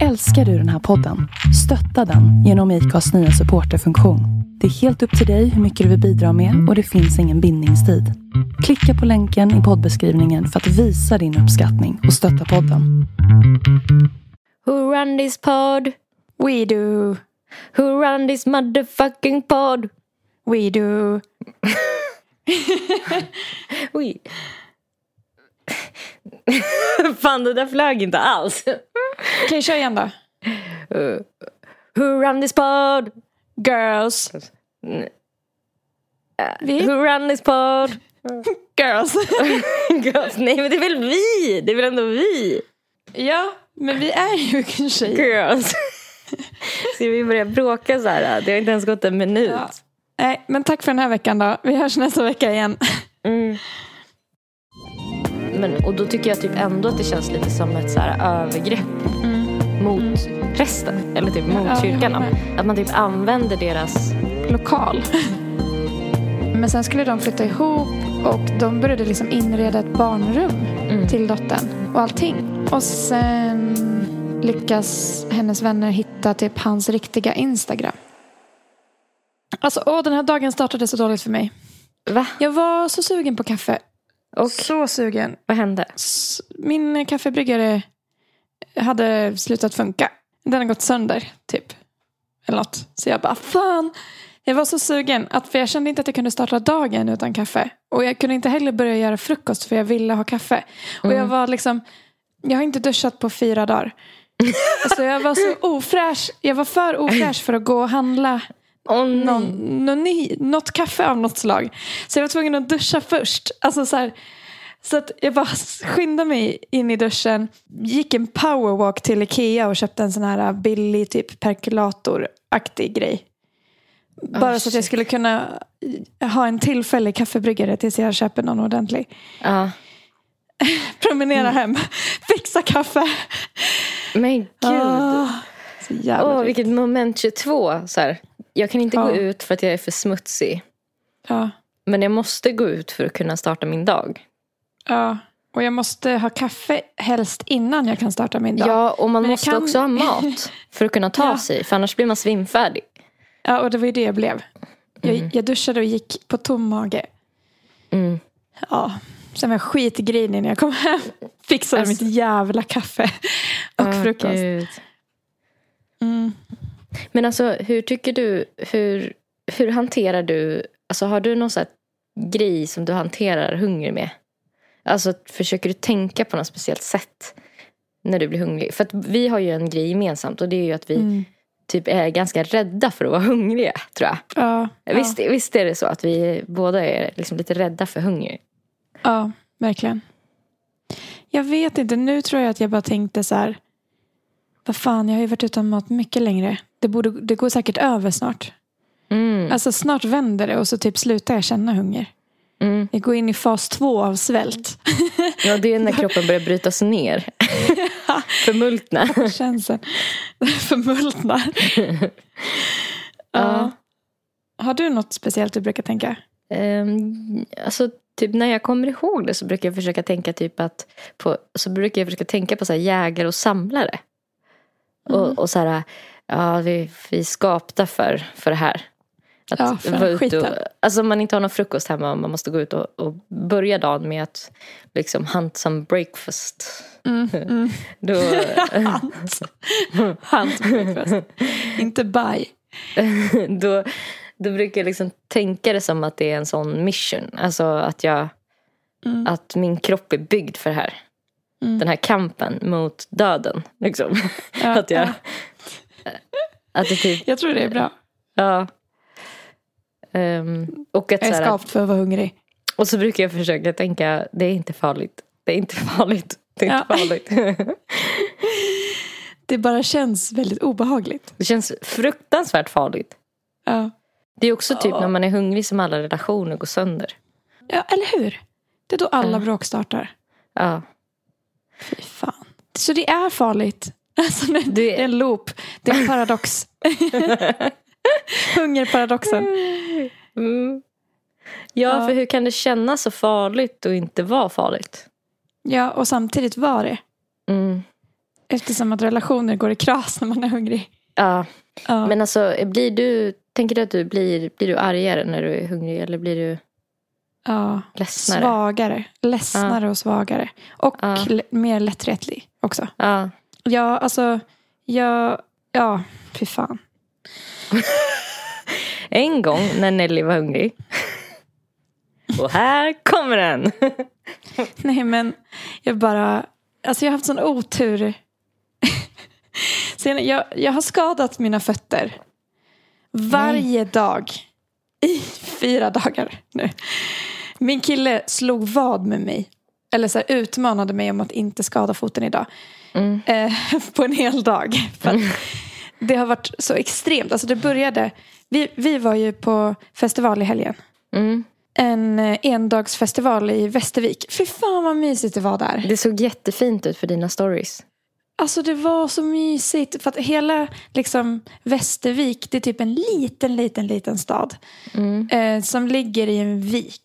Älskar du den här podden? Stötta den genom IKAs nya supporterfunktion. Det är helt upp till dig hur mycket du vill bidra med och det finns ingen bindningstid. Klicka på länken i poddbeskrivningen för att visa din uppskattning och stötta podden. Who run this pod? We do, Who run this motherfucking pod? we do. Oj. Fan, det där flög inte alls. Kan jag köra igen då? Who run this pod? Girls. Vi? Who run this pod? Girls. Girls. Nej, men det är väl vi? Det är väl ändå vi? ja, men vi är ju tjejer. Girls. Ska vi börja bråka så här? Det har inte ens gått en minut. Ja. Nej, men tack för den här veckan då. Vi hörs nästa vecka igen. Mm. Men, och då tycker jag typ ändå att det känns lite som ett så här övergrepp mot prästen. Eller typ mot Ja, kyrkan. Att man typ använder deras... lokal. Men sen skulle de flytta ihop och de började liksom inreda ett barnrum Mm. till dottern och allting. Och sen lyckas hennes vänner hitta typ hans riktiga Instagram. Alltså, åh, den här dagen startade så dåligt för mig. Va? Jag var så sugen på kaffe. Och Så sugen. vad hände? Min kaffebryggare hade slutat funka. Den har gått sönder, typ. Eller något. Så jag bara, fan. Jag var så sugen, att, för jag kände inte att jag kunde starta dagen utan kaffe. Och jag kunde inte heller börja göra frukost för jag ville ha kaffe. Och jag var liksom, jag har inte duschat på fyra dagar. Så jag var så ofräsch. Jag var för ofräsch för att gå och handla Nej. någon, någon något kaffe av något slag. Så jag var tvungen att duscha först. Alltså så, här, så att jag bara skyndade mig in i duschen. Gick en powerwalk till Ikea och köpte en sån här billig typ perkulatoraktig grej. Bara så att jag skulle kunna ha en tillfällig kaffebryggare tills jag köper någon ordentlig. Ja. Promenera hem, fixa kaffe. Men gud. Ah, Åh, tryggt. vilket moment 22. Så här. Jag kan inte Ja. gå ut för att jag är för smutsig. Ja, Men jag måste gå ut för att kunna starta min dag. ja. Och jag måste ha kaffe helst innan jag kan starta min dag. Ja, och man Men jag måste kan- också ha mat för att kunna ta Ja. sig. För annars blir man svimfärdig. Ja, och det var ju det jag blev. Jag, Mm. jag duschade och gick på tom mage. Mm. Ja, sen var jag skitgrinig när jag kom hem. Fixade Alltså- mitt jävla kaffe och Åh, frukost. Mm. Men alltså, hur tycker du, hur, hur hanterar du, alltså har du någon sån grej som du hanterar hunger med? Alltså försöker du tänka på något speciellt sätt när du blir hungrig? För att vi har ju en grej gemensamt och det är ju att vi Mm. typ är ganska rädda för att vara hungriga, tror jag. Ja, Visst, visst är det så att vi båda är liksom lite rädda för hunger? ja, verkligen. Jag vet inte, nu tror jag att jag bara tänkte så här. Vad fan, jag har ju varit utan mat mycket längre. Det, borde, det går säkert över snart. Mm. Alltså snart vänder det och så typ slutar jag känna hunger. Mm. Jag går in i fas två av svält. Ja, det är när kroppen börjar brytas ner. Förmultna. Känslan förmultnar. Ja. Har du något speciellt du brukar tänka? Um, alltså, typ när jag kommer ihåg det så brukar jag försöka tänka typ att på, så brukar jag försöka tänka på så här jägare och samlare. Och, och så här, ja vi, vi är skapta för, för det här. Att Ja, vara ute skiten. och, alltså om man inte har någon frukost hemma och man måste gå ut och, och börja dagen med att liksom hunt some breakfast. Mm, mm. Då, Hunt breakfast. Inte buy. då, då brukar jag liksom tänka det som att det är en sån mission. Alltså att jag Mm. att min kropp är byggd för det här. Mm. Den här kampen mot döden. Liksom. Ja, att jag... ja. Att det typ... Jag tror det är bra. Ja. Ehm, och, att, Jag är skapt för att vara hungrig. och så brukar jag försöka tänka, det är inte farligt. Det är inte farligt. Det är inte Ja. farligt. Det bara känns väldigt obehagligt. det känns fruktansvärt farligt. Ja, Det är också typ Ja. när man är hungrig som alla relationer går sönder. ja eller hur? Det är då alla Ja. bråk startar. Ja. Fy fan. Så det är farligt. Alltså, det, Det- är en loop. Det är en paradox. Hungerparadoxen. Mm. Ja, Ja. för hur kan det kännas så farligt och inte vara farligt? Ja, och samtidigt var det. Mm. Eftersom att relationer går i kras när man är hungrig. Ja, Ja. men alltså blir du, tänker du att du blir, blir du argare när du är hungrig eller blir du ja. ledsnare? Svagare. Ledsnare och svagare. Och Ja. mer lättretlig också. Ja. Ja, alltså. Jag, ja, fy fan. En gång när Nelly var hungrig. Och här kommer den. Nej men jag bara, alltså jag har haft sån otur. Sen, jag, jag har skadat mina fötter varje dag i fyra dagar nu. Min kille slog vad med mig. Eller så här, utmanade mig om att inte skada foten idag. Mm. Eh, på en hel dag. För att det har varit så extremt. Alltså det började, vi, vi var ju på festival i helgen Mm. en eh, endagsfestival i Västervik. Fy fan vad mysigt det var där. Det såg jättefint ut för dina stories. Alltså det var så mysigt. För att hela liksom, Västervik, det är typ en liten, liten, liten stad. Mm. Eh, som ligger i en vik.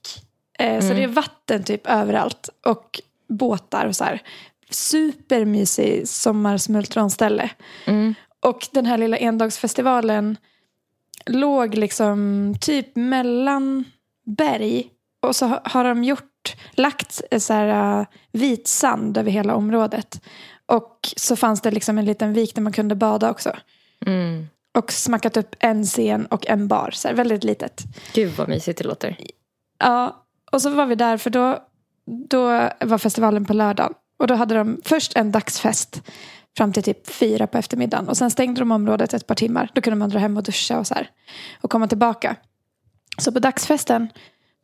Eh, Så det är vatten typ överallt. Och båtar och så här. Supermysig sommarsmultronställe. Mm. Och den här lilla endagsfestivalen låg liksom typ mellan berg. Och så ha- har de gjort, lagt så här, uh, vit sand över hela området. Och så fanns det liksom en liten vik där man kunde bada också. Mm. Och smackat upp en scen och en bar. Så här, väldigt litet. Gud vad mysigt det låter. Ja, och så var vi där för då, då var festivalen på lördagen. Och då hade de först en dagsfest fram till typ fyra på eftermiddagen. Och sen stängde de området ett par timmar. Då kunde man dra hem och duscha och så här. Och komma tillbaka. Så på dagsfesten,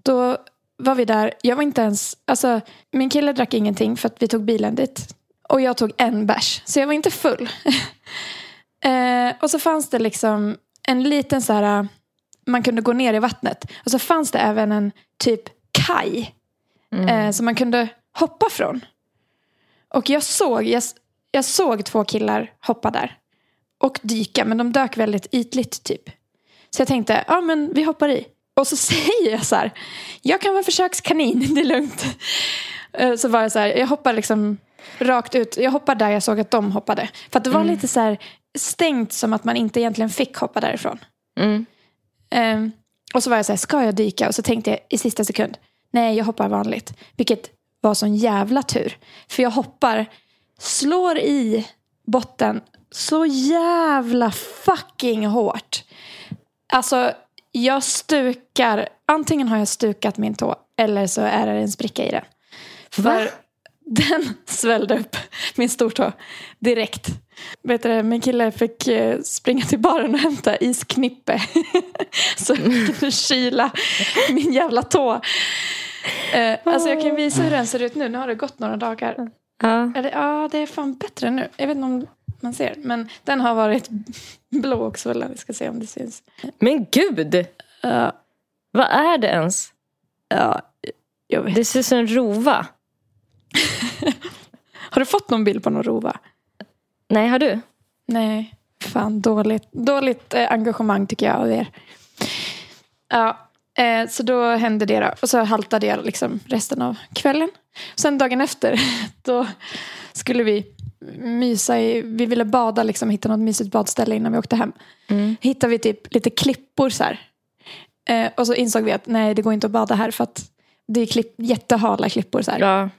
då var vi där. Jag var inte ens, alltså min kille drack ingenting för att vi tog bilen dit. Och jag tog en bärs. Så jag var inte full. eh, och så fanns det liksom en liten så här, man kunde gå ner i vattnet. Och så fanns det även en typ kaj Mm. eh, som man kunde hoppa från. Och jag såg, jag, jag såg två killar hoppa där. Och dyka, men de dök väldigt ytligt typ. Så jag tänkte, ja men vi hoppar i. Och så säger jag så här, jag kan vara försökskanin, det är lugnt. Eh, Så var jag så här, jag hoppar liksom rakt ut. Jag hoppar där jag såg att de hoppade. För att det var lite så här stängt som att man inte egentligen fick hoppa därifrån. Mm. Ehm, och så var jag så här, ska jag dyka? Och så tänkte jag i sista sekund, nej jag hoppar vanligt. Vilket var sån jävla tur. För jag hoppar, slår i botten så jävla fucking hårt. Alltså, jag stukar, antingen har jag stukat min tå eller så är det en spricka i den. För Va? den svällde upp min stortå direkt. Vet du, min kille fick eh, springa till baren och hämta isknippe. så jag kunde kyla min jävla tå. Eh, alltså jag kan visa hur den ser ut nu. Nu har det gått några dagar. Ja. Eller, ja, det är fan bättre nu. Jag vet inte om man ser. Men den har varit blå och svullen. Vi ska se om det syns. Men gud! Ja, Vad är det ens? ja, jag vet. Det ser ut som en rova. Har du fått någon bild på någon rova? Nej, har du? Nej, fan dåligt, dåligt eh, engagemang tycker jag av er. Ja, eh, så då hände det då. Och så haltade jag liksom resten av kvällen. Sen dagen efter, då skulle vi mysa i, vi ville bada liksom, hitta något mysigt badställe innan vi åkte hem. Mm. Hittade vi typ lite klippor så här. Eh, och så insåg vi att nej, det går inte att bada här för att det är klipp, jättehala klippor så här. Ja.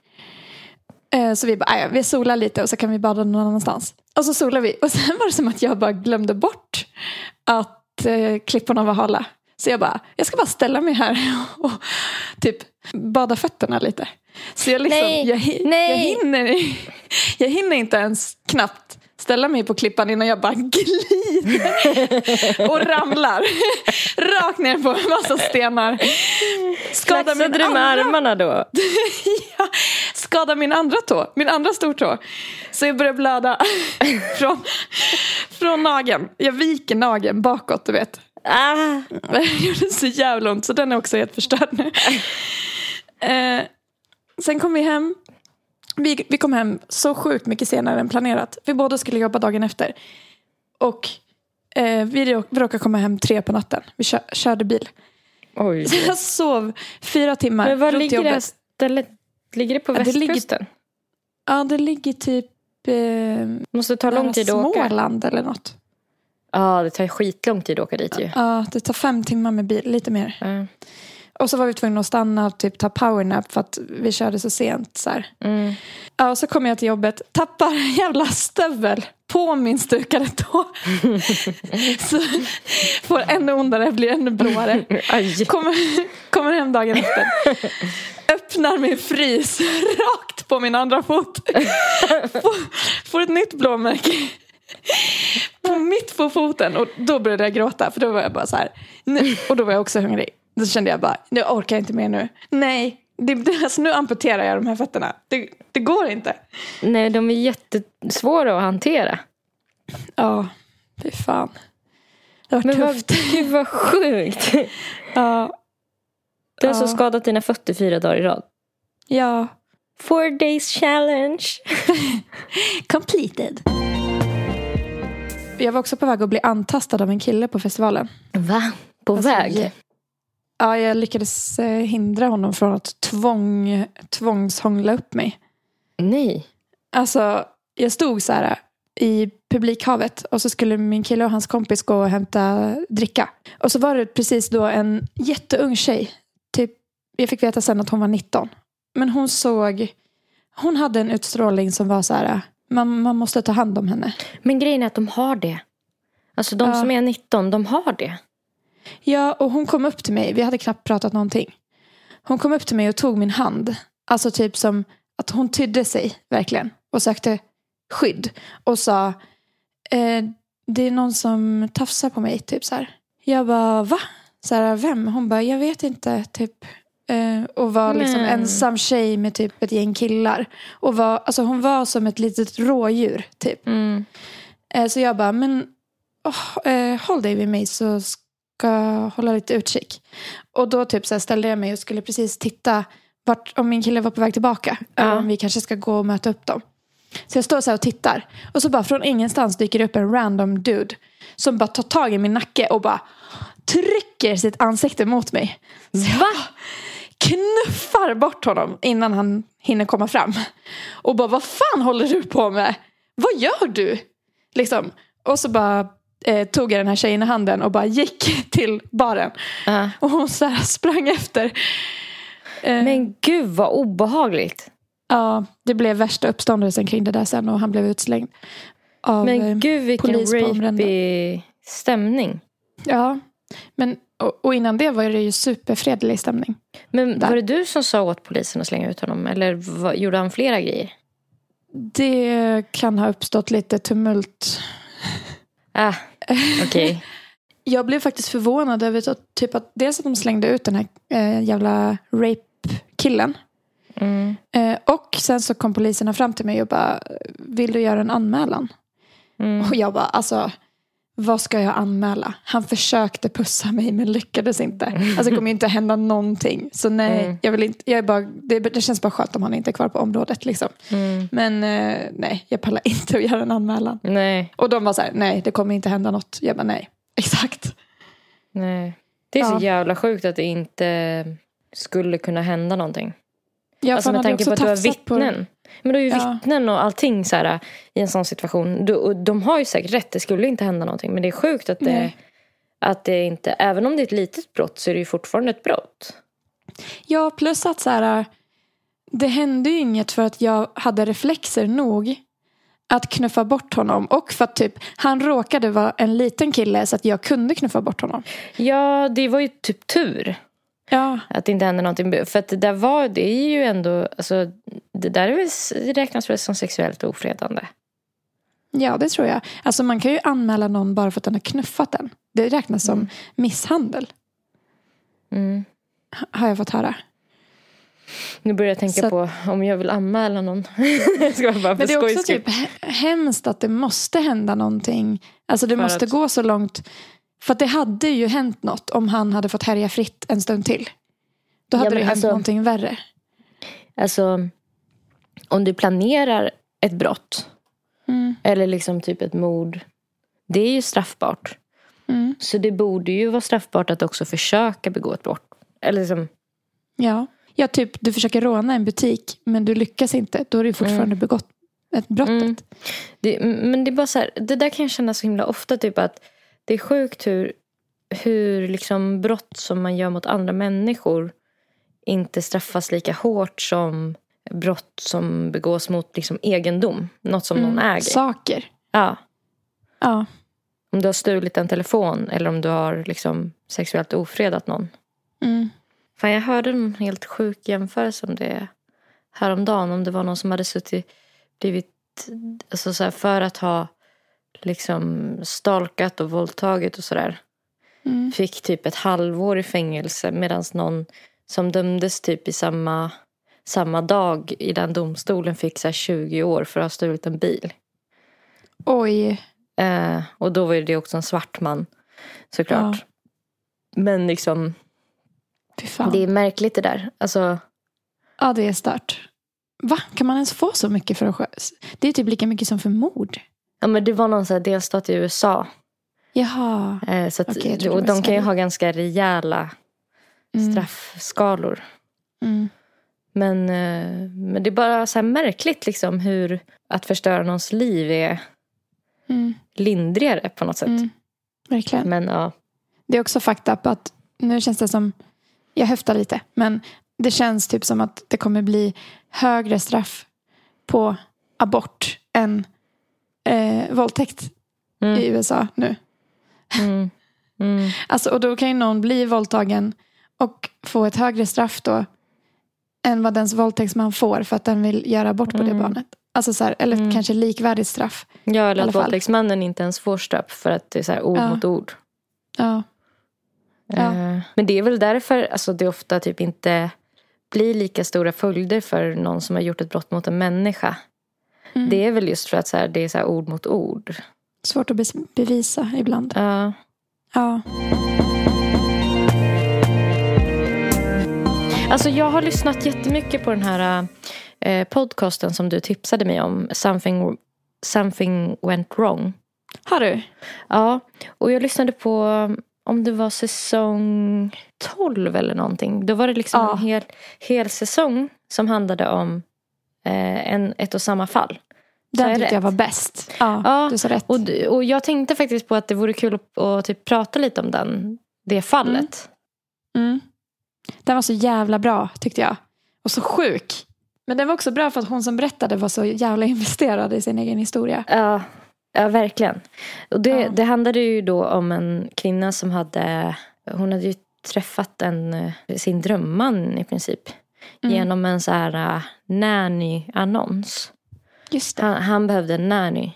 Eh, Så vi bara, "Ah, "Ja, vi solar lite och så kan vi bada någon annanstans. Och så solar vi. Och sen var det som att jag bara glömde bort att eh, klipporna var hala. Så jag bara, jag ska bara ställa mig här och typ bada fötterna lite. Så jag liksom, Nej, jag, nej. jag, hinner, jag hinner inte ens knappt ställa mig på klippan innan jag bara glider och ramlar rakt ner på en massa stenar. Skadar min du med andra- armarna då? ja, skadade min andra tå, min andra stortå. Så jag började blöda från, från nageln. Jag viker nageln bakåt, du vet. Ah. Det gjorde så jävla ont, så den är också helt förstörd nu. Eh, sen kom vi hem. Vi, vi kom hem så sjukt mycket senare än planerat. Vi båda skulle jobba dagen efter. Och eh, vi, rå- vi råkade komma hem tre på natten. Vi kö, körde bil. Oj. Så jag sov fyra timmar. Men var ligger det här stället? Ligger det på Ja, det ligger- västkusten? Ja, det ligger typ eh, Måste ta lång tid att åka. Småland eller något. Ja, det tar skitlång tid att åka dit ju. Ja, det tar fem timmar med bil, lite mer. Ja. Och så var vi tvungna att stanna och typ ta powernap för att vi körde så sent. Så. Mm. Ja, och så kommer jag till jobbet, tappar en jävla stövel på min stukade tå. så får ännu ondare, blir ännu blåare. Kommer, kommer hem dagen efter. Öppnar min frys rakt på min andra fot. Får, får ett nytt blåmärke. På mitt på foten. Och då började jag gråta. För då var jag bara så här. Nu, och då var jag också hungrig. Då kände jag bara, nu orkar jag inte mer nu. Nej, det, alltså nu amputerar jag de här fötterna. Det, det går inte. Nej, de är jättesvåra att hantera. Ja, fy fan. Det var Men vad, tufft. gud vad sjukt. Ja, Du har så Ja. skadat dina fötter fyra dagar i rad. ja. Four days challenge. Completed. Jag var också på väg att bli antastad av en kille på festivalen. Va? På Alltså, väg? ja. Ja, jag lyckades eh, hindra honom från att tvång, tvångshångla upp mig. Nej. Alltså, jag stod så här i publikhavet och så skulle min kille och hans kompis gå och hämta dricka. Och så var det precis då en jätteung tjej. Typ, jag fick veta sen att hon var 19. Men hon såg, hon hade en utstrålning som var så här, man, man måste ta hand om henne. Men grejen är att de har det. Alltså de Ja. som är 19, de har det. Ja, och hon kom upp till mig. Vi hade knappt pratat någonting. Hon kom upp till mig och tog min hand. Alltså typ som att hon tydde sig verkligen. Och sökte skydd. Och sa, eh, det är någon som tafsar på mig. Typ så här. Jag bara, va? Så här, vem? Hon bara, jag vet inte. Typ. Eh, och var liksom Men. ensam tjej med typ ett gäng killar. Och var, alltså hon var som ett litet rådjur. Typ. Mm. Eh, Så jag bara, men åh, eh, håll dig vid mig så ska jag hålla lite utkik. Och då typ så ställde jag mig och skulle precis titta vart, om min kille var på väg tillbaka. Ja. Om vi kanske ska gå och möta upp dem. Så jag står så här och tittar. Och så bara från ingenstans dyker det upp en random dude. Som bara tar tag i min nacke och bara trycker sitt ansikte mot mig. Så jag Va? Knuffar bort honom innan han hinner komma fram. Och bara, vad fan håller du på med? Vad gör du? Liksom. Och så bara eh, tog jag den här tjejen i handen och bara gick till baren. Ja. Och hon så här sprang efter. Eh, Men gud vad obehagligt. Ja, det blev värsta uppståndelsen kring det där sen och han blev utslängd. Av, eh, Men gud vilken rapey stämning. Ja, men och, och innan det var det ju superfredlig stämning. Men Där. var det du som sa åt polisen att slänga ut honom? Eller vad, gjorde han flera grejer? Det kan ha uppstått lite tumult. Ah, okej. Jag blev faktiskt förvånad över att, typ att dels att de slängde ut den här eh, jävla rape-killen. Mm. Eh, och sen så kom poliserna fram till mig och bara, vill du göra en anmälan? Mm. Och jag bara, alltså, vad ska jag anmäla? Han försökte pussa mig men lyckades inte. Alltså det kommer ju inte hända någonting. Så nej, Mm. jag vill inte, jag är bara, det, det känns bara skönt om han inte är kvar på området. Liksom. Mm. Men eh, nej, jag pallar inte att göra en anmälan. Nej, Och de var så här, nej det kommer inte hända något. Jag bara, nej, exakt. nej. Det är Ja. så jävla sjukt att det inte skulle kunna hända någonting. Ja, alltså med tanke på att du har vittnen. Men du har ju Ja. vittnen och allting så här, i en sån situation. Och de har ju säkert rätt, det skulle inte hända någonting. Men det är sjukt att det, Nej. att det inte, även om det är ett litet brott så är det ju fortfarande ett brott. Ja, plus att så här, det hände ju inget för att jag hade reflexer nog att knuffa bort honom. Och för att typ, han råkade vara en liten kille så att jag kunde knuffa bort honom. Ja, det var ju typ tur Ja, att det inte hände någonting. För att det där var, det är ju ändå, alltså, det där är väl, räknas väl som sexuellt ofredande. ja, det tror jag. Alltså man kan ju anmäla någon bara för att den har knuffat den. Det räknas som misshandel, Mm. har jag fått höra. Nu börjar jag tänka Så- på om jag vill anmäla någon. jag ska bara Men det är också typ he- hemskt att det måste hända någonting. Alltså det För måste att- gå så långt. För det hade ju hänt något om han hade fått härja fritt en stund till. Då Ja, hade men det hänt alltså- någonting värre. Alltså, om du planerar ett brott Mm. eller liksom typ ett mord. Det är ju straffbart. Mm. Så det borde ju vara straffbart att också försöka begå ett brott. Eller liksom, Ja. ja, typ du försöker råna en butik men du lyckas inte. Då är det ju fortfarande begått ett brottet. Mm. Det, men det är bara så här, det där kan jag känna så himla ofta. Typ att det är sjukt hur, hur liksom brott som man gör mot andra människor inte straffas lika hårt som brott som begås mot liksom egendom. Något som någon äger. Saker. Ja. Ja. Om du har stulit en telefon eller om du har liksom sexuellt ofredat någon. Mm. Fan, jag hörde en helt sjuk jämförelse om det häromdagen. Om det var någon som hade suttit, blivit, alltså så här, för att ha liksom stalkat och våldtagit och sådär. Mm. Fick typ ett halvår i fängelse medan någon som dömdes typ i samma, samma dag i den domstolen fick så här 20 år för att ha stulit en bil. Oj. Eh, och då var det också en svart man såklart. Ja. Men liksom, det är märkligt det där. Alltså, Ja, det är stört. Va? Kan man ens få så mycket för att skö- Det är typ lika mycket som för mord. Ja, men det var någon så här delstat i USA. Jaha. Eh, så att, trodde och de kan ju ha ganska rejäla Mm. straffskalor. Mm. Men, eh, men det är bara så här märkligt liksom hur att förstöra någons liv är Mm. lindrigare på något sätt. Mm. Verkligen. Men ja, Det är också fucked up att nu känns det som, jag höftar lite, men det känns typ som att det kommer bli högre straff på abort än eh, våldtäkt mm, i USA nu. mm, mm, Alltså, och då kan ju någon bli våldtagen och få ett högre straff då än vad dens våldtäktsman får för att den vill göra abort på det Mm. barnet. Alltså så här, eller Mm. kanske likvärdigt straff. ja, eller att våldtäktsmannen inte ens får straff för att det är så här ord Ja. mot ord. Ja. Ja. Eh, Men det är väl därför alltså, det ofta typ inte blir lika stora följder för någon som har gjort ett brott mot en människa. Mm. Det är väl just för att så här, det är så ord mot ord. Svårt att bes- bevisa ibland. Ja. Ja. Alltså jag har lyssnat jättemycket på den här eh, podcasten som du tipsade mig om. Something, something went wrong. Har du? Ja, och jag lyssnade på om det var säsong 12 eller någonting. Då var det liksom Ja. en hel, hel säsong som handlade om eh, en, ett och samma fall. Den tyckte rätt? jag var bäst. Ja, Ja, du sa rätt. Och, och jag tänkte faktiskt på att det vore kul att, att typ prata lite om den, det fallet. Mm. Den var så jävla bra tyckte jag. Och så sjuk. Men den var också bra för att hon som berättade var så jävla investerad i sin egen historia. Ja, ja verkligen. Och det, Ja. det handlade ju då om en kvinna som hade, hon hade ju träffat en, eh, sin drömman i princip. Mm. Genom en så här uh, nanny-annons. Han, han behövde en nanny.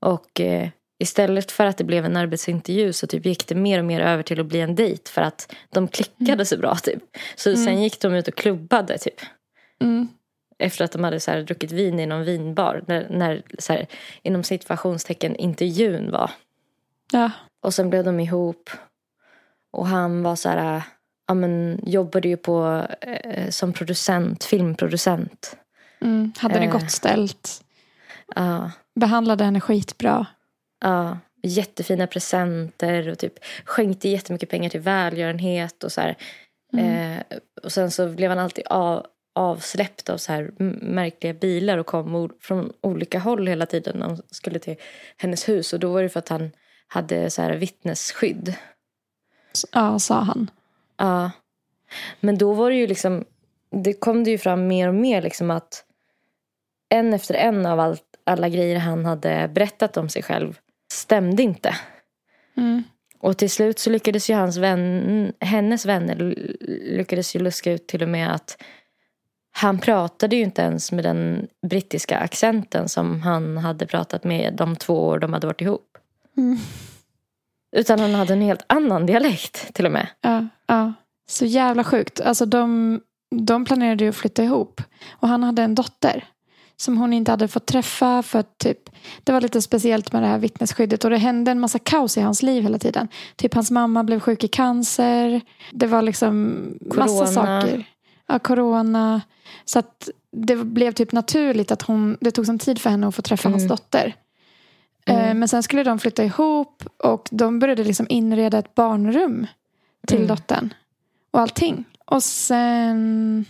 Och eh, istället för att det blev en arbetsintervju så typ gick det mer och mer över till att bli en dejt. För att de klickade så bra typ. Så Mm. sen gick de ut och klubbade typ. Mm. Efter att de hade så här, druckit vin i någon vinbar. När, när så här, inom situationstecken intervjun var. Ja. Och sen blev de ihop. Och han var så här, ja men jobbade ju på eh, som producent, filmproducent. Mm. Hade det Eh. gott ställt. Ja, Behandlade henne skitbra. ja, jättefina presenter och typ skänkte jättemycket pengar till välgörenhet och så här. Mm. Eh, och sen så blev han alltid av, avsläppt av så här märkliga bilar och kom från olika håll hela tiden när han skulle till hennes hus. Och då var det för att han hade så här vittnesskydd. Ja, sa han. Ja. Men då var det ju liksom, det kom det ju fram mer och mer liksom att en efter en av allt, alla grejer han hade berättat om sig själv stämde inte. Mm. Och till slut så lyckades ju hans vän, hennes vänner lyckades ju luska ut till och med att han pratade ju inte ens med den brittiska accenten som han hade pratat med de två år de hade varit ihop. Mm. Utan han hade en helt annan dialekt till och med. Ja, ja. Så jävla sjukt. Alltså de, de planerade ju att flytta ihop. Och han hade en dotter. Som hon inte hade fått träffa för att typ Det var lite speciellt med det här vittnesskyddet. Och det hände en massa kaos i hans liv hela tiden. Typ hans mamma blev sjuk i cancer. Det var liksom massa Corona. saker. Ja, corona. Så att det blev typ naturligt att hon Det tog sån tid för henne att få träffa hans Mm. dotter. Eh, Mm. Men sen skulle de flytta ihop. Och de började liksom inreda ett barnrum till Mm. dottern. Och allting. Och sen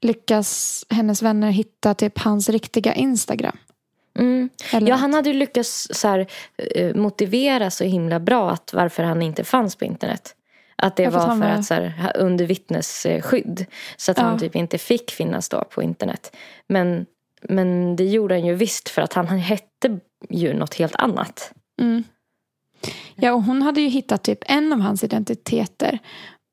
lyckas hennes vänner hitta typ hans riktiga Instagram. Mm. Ja, han hade ju lyckats så här, eh, motivera så himla bra att varför han inte fanns på internet. Att det var för var- att så här, under vittnesskydd. Så att Ja. han typ inte fick finnas då på internet. Men, men det gjorde han ju visst för att han, han hette ju något helt annat. Mm. Ja, och hon hade ju hittat typ en av hans identiteter.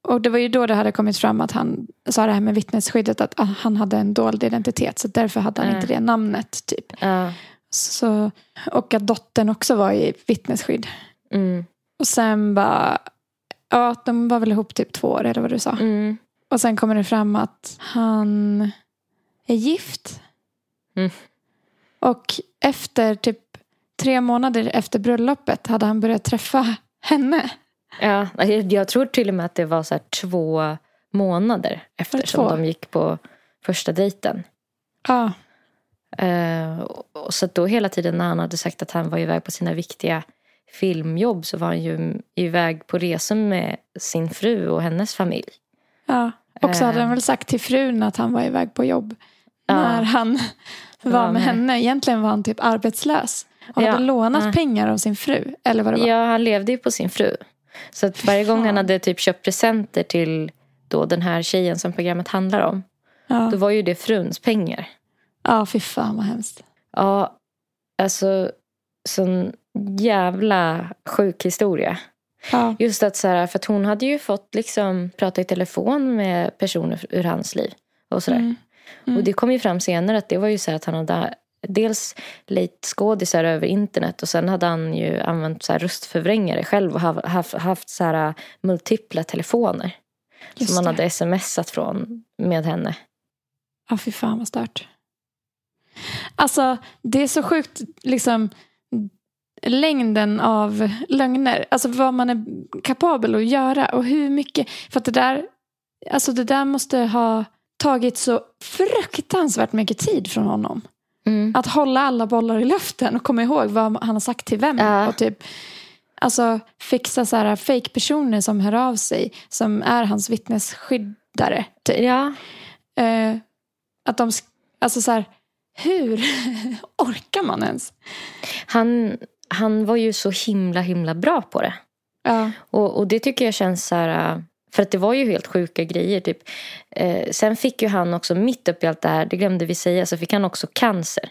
Och det var ju då det hade kommit fram att han sa det här med vittnesskyddet att han hade en dold identitet. Så därför hade han Mm. inte det namnet. typ. Ja. Så, och att dottern också var i vittnesskydd. Mm. Och sen bara, ja de var väl ihop typ två år eller vad du sa. Mm. Och sen kommer det fram att han är gift. Mm. Och efter typ tre månader efter bröllopet hade han börjat träffa henne. Ja, jag, tror till och med att det var så här två månader efter som de gick på första dejten. Ja, Eh, och- och så då hela tiden när han hade sagt att han var iväg på sina viktiga filmjobb så var han ju iväg på resor med sin fru och hennes familj. ja. Och så hade Eh. han väl sagt till frun att han var iväg på jobb. Ja. När han var med. henne. Egentligen var han typ arbetslös. Och Ja, hade lånat nej. pengar av sin fru. Eller vad det var. Ja, han levde ju på sin fru. Så att varje gång han hade typ köpt presenter till då den här tjejen som programmet handlar om. Ja, Då var ju det fruns pengar. ja fy fan vad hemskt. Ja, alltså sån jävla sjuk historia. Ja, Just att så här, för att hon hade ju fått liksom prata i telefon med personer ur hans liv. Och sådär. Mm. Mm. Och det kom ju fram senare att det var ju så här att han hade dels lejt skådisar över internet och sen hade han ju använt så här röstförvrängare själv och haft, så här multipla telefoner. just som det. hade smsat från med henne. Ja, fy fan vad stört. Alltså, det är så sjukt, liksom, längden av lögner. Alltså vad man är kapabel att göra och hur mycket. För att det där, alltså det där måste ha tagit så fruktansvärt mycket tid från honom. Mm. Att hålla alla bollar i luften och komma ihåg vad han har sagt till vem. Ja. Och typ, alltså fixa så här fake-personer som hör av sig. Som är hans vittnesskyddare. Typ. Ja, Eh, att de, alltså så här, hur orkar man ens? han, han var ju så himla himla bra på det. Ja, Och, och det tycker jag känns så här... För att det var ju helt sjuka grejer. Typ. Eh, sen fick ju han också, mitt upp i allt det här, det glömde vi säga, så fick han också cancer.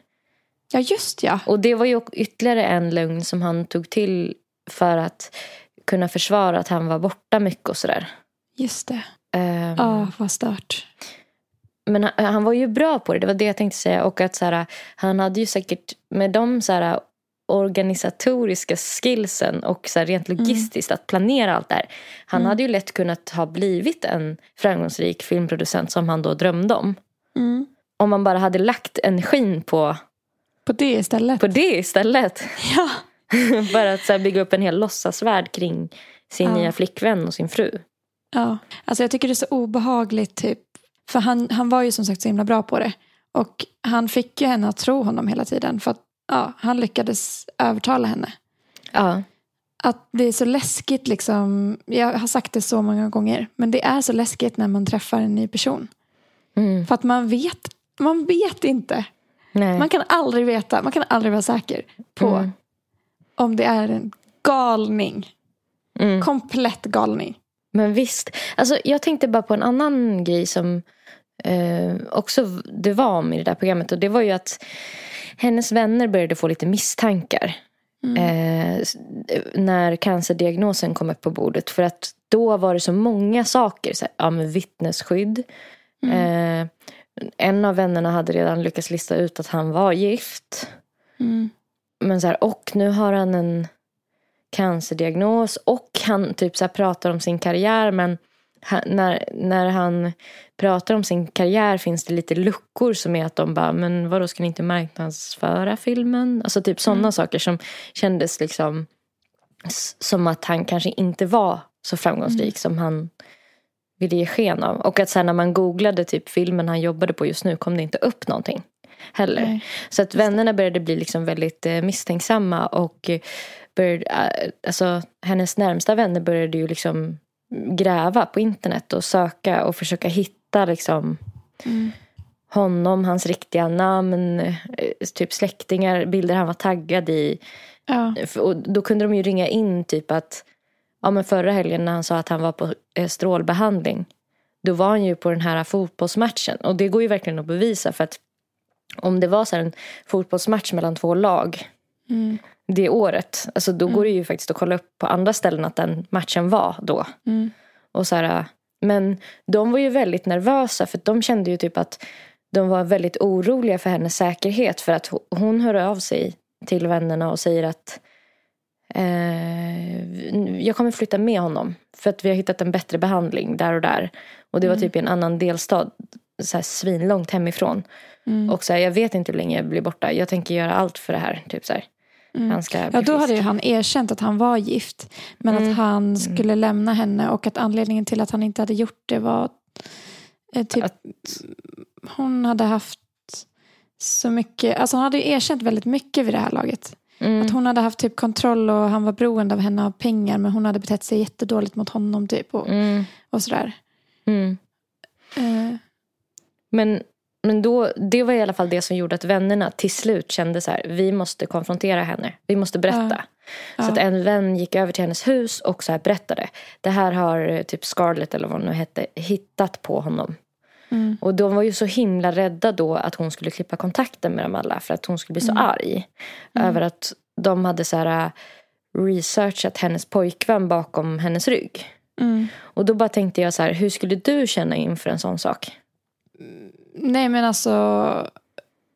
ja just ja. Och det var ju ytterligare en lögn som han tog till för att kunna försvara att han var borta mycket och sådär. Just det. Ehm, Ja, vad stört. Men han, han var ju bra på det, det var det jag tänkte säga. Och att så här, han hade ju säkert med de så här, organisatoriska skillsen och så rent logistiskt att planera allt det här. Han Mm. hade ju lätt kunnat ha blivit en framgångsrik filmproducent som han då drömde om. Mm. Om man bara hade lagt energin på, På det istället. på det istället. Ja. För att så bygga upp en hel låtsasvärld kring sin Ja. nya flickvän och sin fru. ja. Alltså jag tycker det är så obehagligt typ. För han, han var ju som sagt så himla bra på det. Och han fick ju henne att tro honom hela tiden. För att ja, han lyckades övertala henne. Ja. Att det är så läskigt liksom. Jag har sagt det så många gånger. Men det är så läskigt när man träffar en ny person. Mm. För att man vet, man vet inte. Nej. Man kan aldrig veta, man kan aldrig vara säker på Mm. om det är en galning. Mm. Komplett galning. Men visst. Alltså, jag tänkte bara på en annan grej som eh, också det var i det där programmet. Och det var ju att hennes vänner började få lite misstankar. Mm. Eh, när cancerdiagnosen kom upp på bordet. För att då var det så många saker. Så här, ja, men vittnesskydd. Eh, en av vännerna hade redan lyckats lista ut att han var gift. Mm. Men så här, och nu har han en cancerdiagnos och han typ så här pratar om sin karriär men han, när, när han pratar om sin karriär finns det lite luckor som är att de bara, men vadå ska ni inte marknadsföra filmen? Alltså typ sådana Mm. saker som kändes liksom som att han kanske inte var så framgångsrik Mm. som han ville ge sken av. Och att sen när man googlade typ filmen han jobbade på just nu kom det inte upp någonting heller. Nej. Så att vännerna började bli liksom väldigt eh, misstänksamma och eh, började, eh, alltså, hennes närmsta vänner började ju liksom gräva på internet och söka och försöka hitta liksom, Mm. honom, hans riktiga namn, eh, typ släktingar, bilder han var taggad i. Ja. Och då kunde de ju ringa in typ att ja, men förra helgen när han sa att han var på eh, strålbehandling. Då var han ju på den här fotbollsmatchen. Och det går ju verkligen att bevisa för att om det var så här en fotbollsmatch mellan två lag Mm. det året. Alltså då går det ju faktiskt att kolla upp på andra ställen att den matchen var då. Mm. Och så här, men de var ju väldigt nervösa för de kände ju typ att de var väldigt oroliga för hennes säkerhet. För att ho- hon hör av sig till vännerna och säger att eh, jag kommer flytta med honom. För att vi har hittat en bättre behandling där och där. Och det var typ i en annan delstat. Så här svinlångt hemifrån. Mm. Och så här, jag vet inte hur länge jag blir borta. Jag tänker göra allt för det här. Typ så här. Han ska Ja, då hade ju han erkänt att han var gift. Men Mm. att han skulle lämna henne och att anledningen till att han inte hade gjort det var eh, typ Att- hon hade haft så mycket, alltså han hade ju erkänt väldigt mycket vid det här laget. Mm. Att hon hade haft typ kontroll och han var beroende av henne av pengar men hon hade betett sig jättedåligt mot honom typ och, Mm. och sådär. Mm. Eh, Men, men då, det var i alla fall det som gjorde att vännerna till slut kände så här, vi måste konfrontera henne. Vi måste berätta. Ja. Så att en vän gick över till hennes hus och så här berättade. Det här har eh, typ Scarlett eller vad hon nu hette hittat på honom. mm, Och de var ju så himla rädda då att hon skulle klippa kontakten med dem alla. För att hon skulle bli så arg. Över att de hade så här äh, researchat hennes pojkvän bakom hennes rygg. mm. Och då bara tänkte jag så här, hur skulle du känna inför en sån sak? Nej men alltså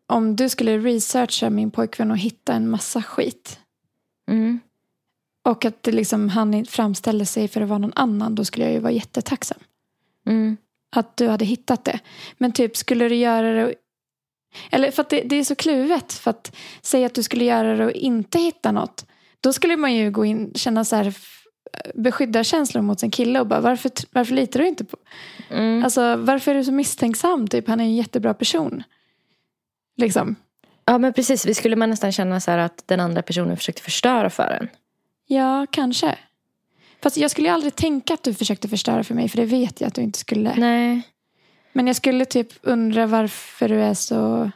om du skulle researcha min pojkvän och hitta en massa skit Mm. och att det liksom, han framställde sig för att vara någon annan då skulle jag ju vara jättetacksam. Mm. Att du hade hittat det. Men typ skulle du göra det och- eller för att det, det är så kluvet för att säga att du skulle göra det och inte hitta något då skulle man ju gå in känna så här beskyddarkänslor mot sin kille och bara varför, varför litar du inte på Mm. Alltså varför är du så misstänksam? Typ, han är en jättebra person. Liksom. Ja men precis, vi skulle man nästan känna så här att den andra personen försökte förstöra för en. Ja, kanske. Fast jag skulle ju aldrig tänka att du försökte förstöra för mig. För det vet jag att du inte skulle. Nej. Men jag skulle typ undra varför du är så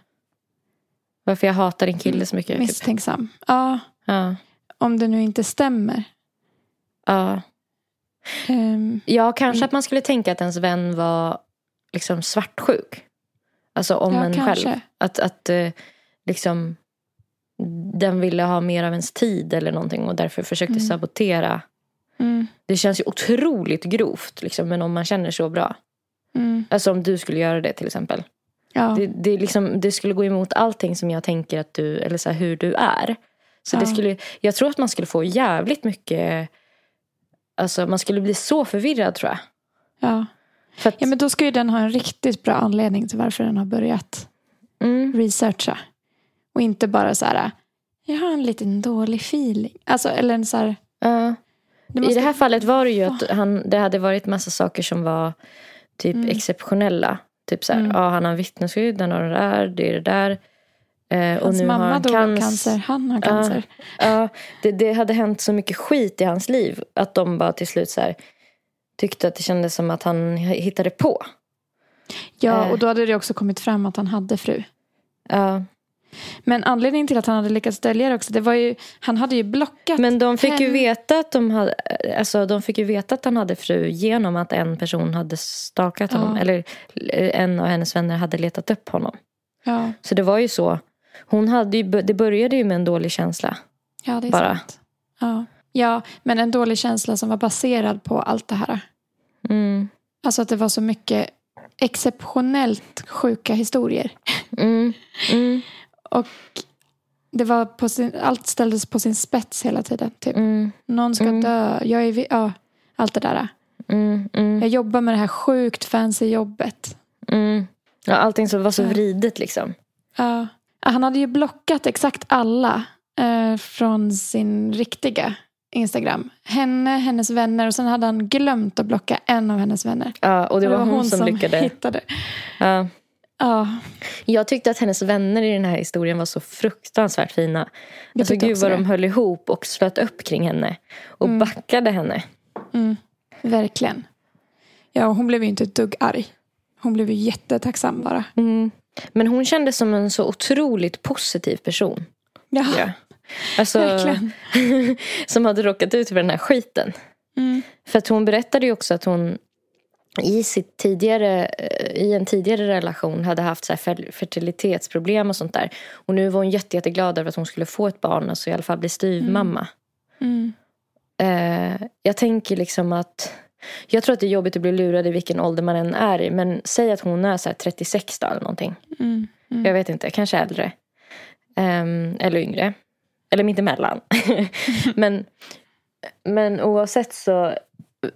Varför jag hatar din kille så mycket. Typ. misstänksam. Ja, Ja. om det nu inte stämmer. Ja. Ehm, ja, kanske att man skulle tänka att ens vän var liksom svartsjuk. Alltså om Ja, en kanske. själv. Att, att eh, liksom den ville ha mer av ens tid eller någonting och därför försökte sabotera. mm, Det känns ju otroligt grovt liksom, men om man känner så bra. mm, Alltså om du skulle göra det till exempel. ja, Det, det, liksom, det skulle gå emot allting som jag tänker att du, eller så här, hur du är. Så det Ja. skulle, jag tror att man skulle få jävligt mycket, alltså man skulle bli så förvirrad tror jag. ja. Att, ja, men då ska ju den ha en riktigt bra anledning till varför den har börjat mm, researcha. Och inte bara så här, jag har en liten dålig feeling. Alltså, eller en så här, ja. det I måste- det här fallet var det ju att han, det hade varit massa saker som var typ exceptionella. Typ så här, Mm. ja han har vittnesskydd, han har det där, det är det där. Eh, Hans mamma han dog av canc- cancer, han har cancer. Ja, det, det hade hänt så mycket skit i hans liv att de bara till slut så här, tyckte att det kändes som att han hittade på. Ja, Eh. och då hade det också kommit fram att han hade fru. Ja. Men anledningen till att han hade lyckats dölja det också, det var ju, han hade ju blockat Men de fick ju hen- veta att de hade, alltså de fick ju veta att han hade fru genom att en person hade stakat honom. Ja. Eller en av hennes vänner hade letat upp honom. Ja, Så det var ju så. Hon hade ju, det började ju med en dålig känsla. ja det är Bara. sant. Ja. ja, men en dålig känsla som var baserad på allt det här. Mm. Alltså att det var så mycket exceptionellt sjuka historier. Mm. Mm. Och det var på sin, allt ställdes på sin spets hela tiden. Typ. Mm. Någon ska Mm. dö, jag är, ja, allt det där. Mm. Mm. Jag jobbar med det här sjukt fancy jobbet. Mm. Ja, allting som var så vridet liksom. Ja. Han hade ju blockat exakt alla eh, från sin riktiga Instagram. Henne, hennes vänner och sen hade han glömt att blocka en av hennes vänner. Ja, och det var, hon, som, lyckades. hittade. Ja. Ja, Jag tyckte att hennes vänner i den här historien var så fruktansvärt fina. Jag Alltså gud vad det. de höll ihop och slöt upp kring henne. Och backade henne. mm, verkligen. Ja, och hon blev ju inte ett dugg arg. Hon blev ju jättetacksam bara. Mm. Men hon kändes som en så otroligt positiv person. Ja, Ja. Alltså, verkligen. som hade råkat ut för den här skiten. Mm. För att hon berättade ju också att hon i, sitt tidigare, eh, i en tidigare relation hade haft så fertilitetsproblem och sånt där. Och nu var hon jätte, jätteglad över att hon skulle få ett barn, alltså i alla fall bli styvmamma. Mm. Eh, jag tänker liksom att jag tror att det är jobbigt att bli lurad i vilken ålder man än är i. Men säg att hon är så här 36 då eller någonting. Mm. Mm. Jag vet inte, kanske äldre. Ehm, eller yngre. Eller mittemellan. men, men oavsett så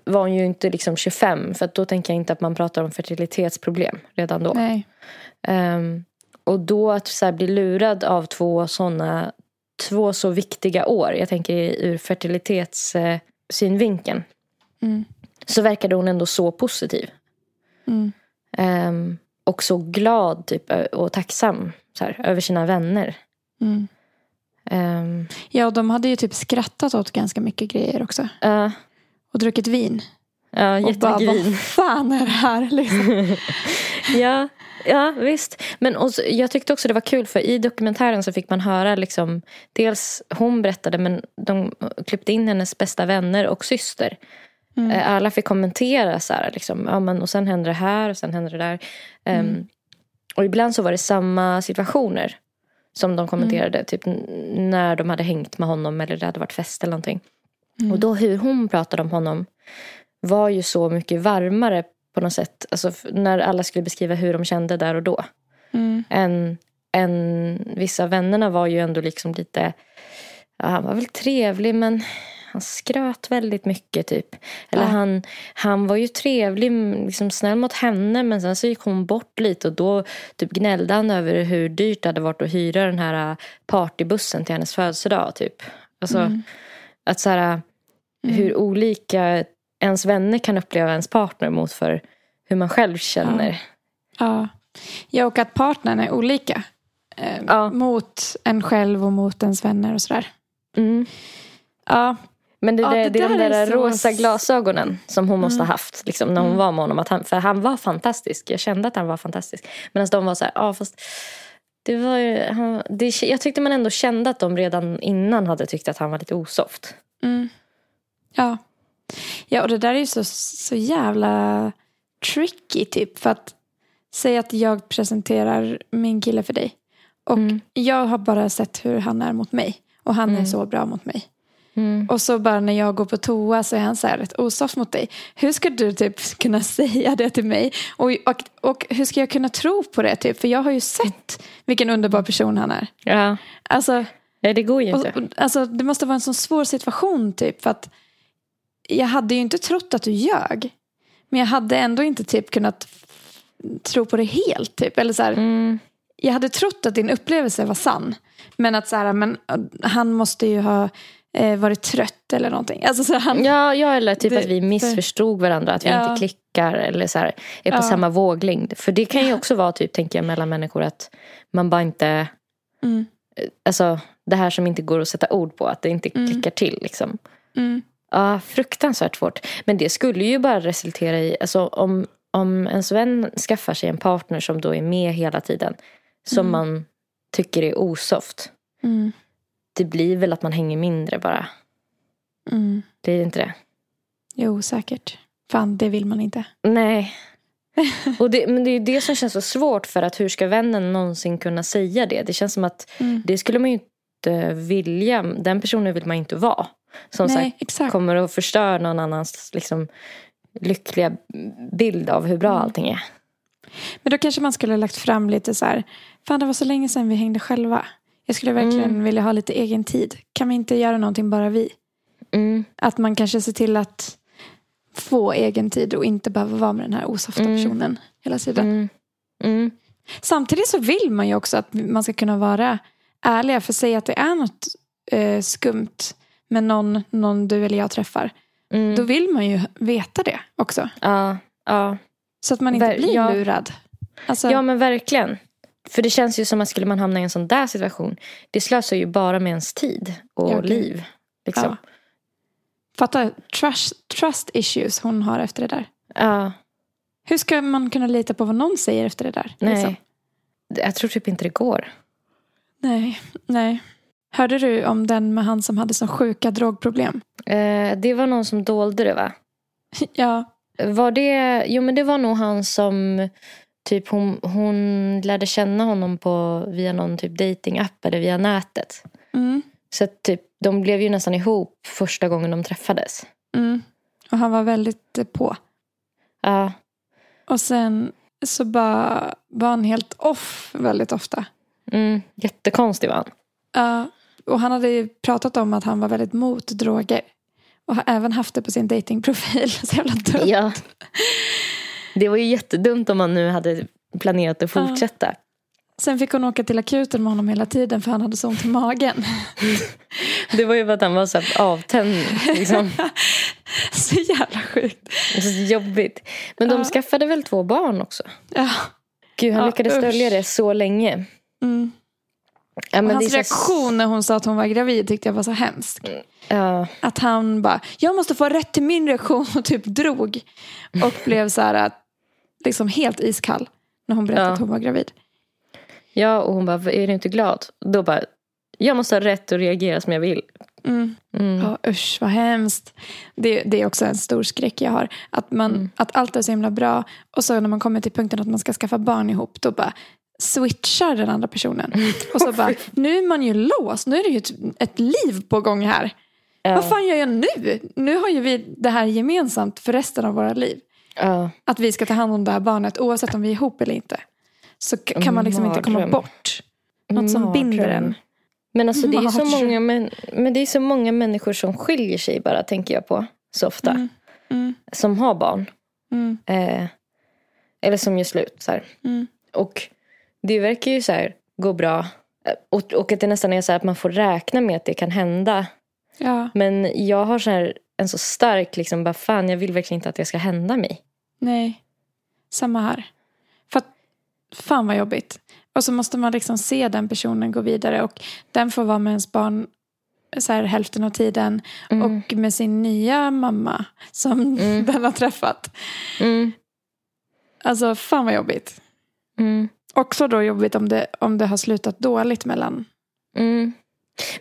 var hon ju inte liksom 25. För då tänker jag inte att man pratar om fertilitetsproblem redan då. Ehm, och då att så bli lurad av två såna två så viktiga år. Jag tänker ur fertilitetssynvinkeln. Mm. Så verkade hon ändå så positiv. Mm. Ehm, och så glad typ, och tacksam så här, över sina vänner. Mm. Ehm, Ja, och de hade ju typ skrattat åt ganska mycket grejer också. ja, Och druckit vin. ja, bara, jättemycket vin. vad fan är det här? Liksom. ja, ja, visst. Men och så, jag tyckte också det var kul för i dokumentären så fick man höra liksom, dels hon berättade men de klippte in hennes bästa vänner och syster. Mm. Eh, Alla fick kommentera så här, liksom, ja, men, och sen hände det här och sen hände det där. Ehm, Mm. Och ibland så var det samma situationer som de kommenterade. Typ n- när de hade hängt med honom eller det hade varit fest eller någonting. Mm. Och då hur hon pratade om honom var ju så mycket varmare på något sätt. Alltså när alla skulle beskriva hur de kände där och då. Mm. Än, än vissa vännerna var ju ändå liksom lite... Ja, han var väl trevlig men han skröt väldigt mycket typ. Eller Ja. han, han var ju trevlig, liksom snäll mot henne men sen så gick hon bort lite och då typ gnällde han över hur dyrt det hade varit att hyra den här äh, partybussen till hennes födelsedag typ. Alltså Mm. att så här, hur olika ens vänner kan uppleva ens partner mot för hur man själv känner. Ja. ja, och att partnern är olika. Eh, Ja. Mot en själv och mot ens vänner och sådär. Mm. Ja, Men det, Ja, det, det är de där är så- rosa glasögonen som hon måste ha haft liksom, när hon Mm. var med honom. Att han, för han var fantastisk. Jag kände att han var fantastisk. Medan de var så här, ja fast det var ju, han, det, jag tyckte man ändå kände att de redan innan hade tyckt att han var lite osoft. Mm. Ja. ja, och det där är ju så, så jävla tricky typ. För att säga att jag presenterar min kille för dig. Och Mm. jag har bara sett hur han är mot mig. Och han är Mm. så bra mot mig. Mm. Och så bara när jag går på toa så är han så här rätt osoft mot dig. Hur ska du typ kunna säga det till mig? Och, och, och hur ska jag kunna tro på det typ? För jag har ju sett vilken underbar person han är. Ja, Alltså, Nej, det går ju inte. och, alltså det måste vara en sån svår situation typ. För att jag hade ju inte trott att du ljög. Men jag hade ändå inte typ kunnat tro på det helt typ. Eller så här, Mm. jag hade trott att din upplevelse var sann. Men att så här, men, han måste ju ha eh, varit trött eller någonting. Alltså, så han, Ja, ja, eller typ Det- att vi missförstod varandra. Att vi Ja. inte klickar eller så här, är på Ja. samma våglängd. För det kan ju också vara typ, tänker jag, mellan människor att man bara inte... Mm, Alltså det här som inte går att sätta ord på. Att det inte Mm. klickar till liksom. mm, Ja, fruktansvärt svårt. Men det skulle ju bara resultera i, alltså om, om ens vän skaffar sig en partner som då är med hela tiden. Som Mm. man tycker är osoft. Det blir väl att man hänger mindre bara. mm. Det är inte det. Jo, säkert. Fan, det vill man inte. Nej. Och det, men det är det som känns så svårt för att hur ska vännen någonsin kunna säga det? Det känns som att Mm. det skulle man ju inte vilja. Den personen vill man ju inte vara. Som Nej, sagt exakt. kommer att förstöra någon annans liksom, lyckliga bild av hur bra Mm. allting är. Men då kanske man skulle ha lagt fram lite så här. Fan, det var så länge sedan vi hängde själva. Jag skulle verkligen Mm. vilja ha lite egen tid. Kan vi inte göra någonting bara vi? Mm. Att man kanske ser till att få egen tid och inte behöva vara med den här osofta Mm. personen hela tiden. Mm. Mm. Samtidigt så vill man ju också att man ska kunna vara ärliga. För säg att det är något eh, skumt med någon, någon du eller jag träffar. Då vill man ju veta det också. Ja, ja. Så att man inte Ver- blir ja. lurad. Alltså, ja, men verkligen. För det känns ju som att skulle man hamna i en sån där situation. Det slösar ju bara med ens tid och Ja, liv. Liksom. Ja. Fatta trust, trust issues hon har efter det där. Ja. Hur ska man kunna lita på vad någon säger efter det där? Nej. liksom? jag tror typ inte det går. Nej, nej. Hörde du om den med han som hade så sjuka drogproblem? Eh, det var någon som dolde det va? Ja, Var det, jo men det var nog han som typ hon, hon lärde känna honom på via någon typ datingapp eller via nätet. mm, Så typ, de blev ju nästan ihop första gången de träffades. mm. Och han var väldigt eh, på. Ja, Och sen så bara var han helt off väldigt ofta. mm, jättekonstig var han. Ja, och han hade ju pratat om att han var väldigt mot droger. Och har även haft det på sin datingprofil. Så jävla dumt. Ja. Det var ju jättedumt om man nu hade planerat att Ja. fortsätta. Sen fick hon åka till akuten med honom hela tiden för han hade så ont i magen. Det var ju för att han var så avtänd. Liksom. Så jävla sjukt. Så jobbigt. Men de Ja. skaffade väl två barn också? Ja. Gud, han Ja, lyckades usch. dölja det så länge. Mm. Ja, hans är så- reaktion när hon sa att hon var gravid tyckte jag var så hemsk. Ja, Att han bara, jag måste få rätt till min reaktion och typ drog. Och blev så här, liksom helt iskall när hon berättade Ja. att hon var gravid. ja, och hon bara, är du inte glad? Då bara, jag måste ha rätt att reagera som jag vill. Mm. Mm. Ja, usch vad hemskt. Det, det är också en stor skräck jag har. Att, man, Mm. att allt är så himla bra och så när man kommer till punkten att man ska skaffa barn ihop då bara switchar den andra personen. Och så bara, nu är man ju låst. Nu är det ju ett, ett liv på gång här. Ja. Vad fan gör jag nu? Nu har ju vi det här gemensamt för resten av våra liv. Ja. Att vi ska ta hand om det här barnet oavsett om vi är ihop eller inte. Så kan man liksom inte komma Mardröm. bort. Något som binder en. Men alltså det är så Mardröm. många, men, men det är så många människor som skiljer sig bara, tänker jag på. Så ofta. Mm. Mm. Som har barn. Mm. Eh, eller som gör slut. Så. Mm. Och det verkar ju så här gå bra. Och, och att det nästan är så att man får räkna med att det kan hända. Ja, Men jag har så här en så stark, liksom, bara fan jag vill verkligen inte att det ska hända mig. nej. Samma här. För att, fan vad jobbigt. Och så måste man liksom se den personen gå vidare och den får vara med ens barn så här, hälften av tiden Mm. och med sin nya mamma som Mm. den har träffat. Mm. Alltså fan vad jobbigt. Mm. Också då jobbigt om det, om det har slutat dåligt mellan. Mm.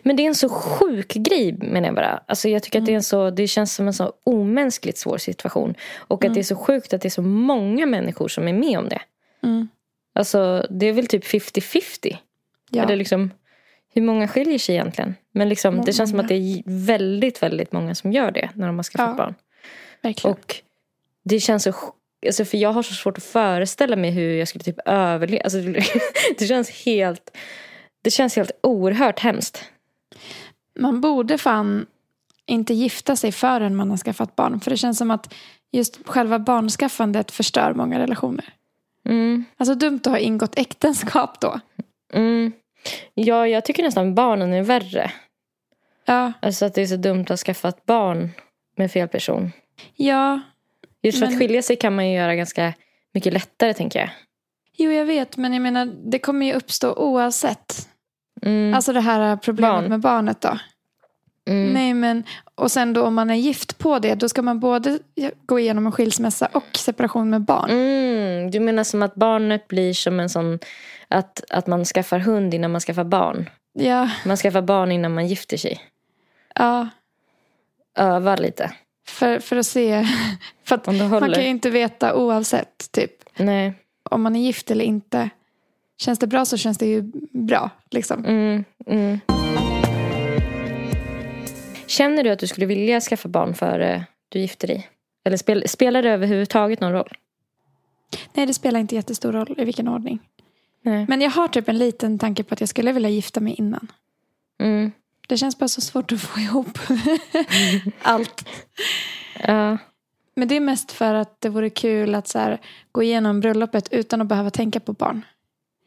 Men det är en så sjuk grej menar jag bara. Alltså jag tycker att det, är en så, det känns som en så omänskligt svår situation. Och att det är så sjukt att det är så många människor som är med om det. Mm. Alltså det är väl typ 50-50. Ja. Eller liksom, hur många skiljer sig egentligen? Men liksom, det känns som att det är väldigt, väldigt många som gör det när de har skaffat Ja. barn. verkligen. Och det känns så Alltså för jag har så svårt att föreställa mig hur jag skulle typ överleva. Alltså det, känns helt Det känns helt oerhört hemskt. Man borde fan inte gifta sig förrän man har skaffat barn. För det känns som att just själva barnskaffandet förstör många relationer. Mm. Alltså dumt att ha ingått äktenskap då. Mm. Ja, jag tycker nästan barnen är värre. Ja, Alltså att det är så dumt att ha skaffat barn med fel person. ja. Just för Men- att skilja sig kan man ju göra ganska mycket lättare tänker jag. Jo, jag vet. Men jag menar, det kommer ju uppstå oavsett. Mm. Alltså det här problemet Barn. med barnet då. mm. Nej, men och sen då om man är gift på det, då ska man både gå igenom en skilsmässa och separation med barn. Mm. Du menar som att barnet blir som en sån att, att man skaffar hund innan man skaffar barn. Ja, Man skaffar barn innan man gifter sig. ja. Öva lite. För, för att se. För att man kan ju inte veta oavsett, typ. Nej. Om man är gift eller inte. Känns det bra så känns det ju bra, liksom. Mm. Mm. Känner du att du skulle vilja skaffa barn före du gifter dig? Eller spel, spelar det överhuvudtaget någon roll? Nej, det spelar inte jättestor roll i vilken ordning. Nej. Men jag har typ en liten tanke på att jag skulle vilja gifta mig innan. Mm. Det känns bara så svårt att få ihop allt. Ja. Men det är mest för att det vore kul att så här, gå igenom bröllopet utan att behöva tänka på barn.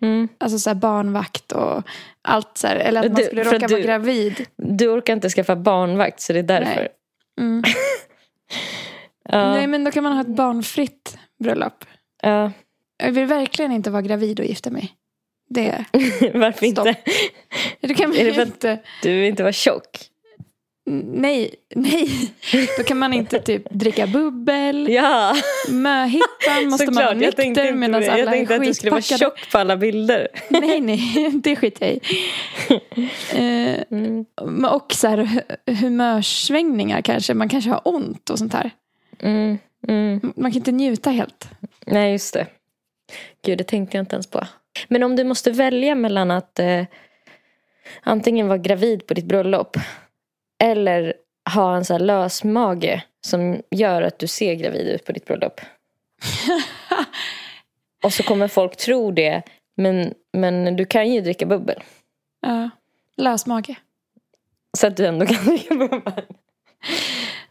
Mm. Alltså så här, barnvakt och allt så här. Eller att man Du- skulle för råka vara du- gravid. Du orkar inte skaffa barnvakt så det är därför. Nej. Mm. Ja. Nej, men då kan man ha ett barnfritt bröllop. Ja. Jag vill verkligen inte vara gravid och gifta mig. Det, Varför Stopp. inte? det kan man Är det för att- inte. Du vill inte vara tjock? Nej, nej. Då kan man inte typ dricka bubbel. Ja, Möhittan måste man vara såklart. Jag tänkte, nykter medan jag alla är tänkte att du skulle vara skitpackade. tjock på alla bilder. Nej, nej, det skiter jag i. Eh, Mm. men och så här, hu- humörsvängningar kanske. Man kanske har ont och sånt här. Mm. Mm. Man kan inte njuta helt. Nej, just det. Gud, det tänkte jag inte ens på. Men om du måste välja mellan att eh, antingen vara gravid på ditt bröllop eller ha en så här lös mage som gör att du ser gravid ut på ditt bröllop. Och så kommer folk tro det, men, men du kan ju dricka bubbel. Ja. Lös mage. Så att du ändå kan dricka bubbel.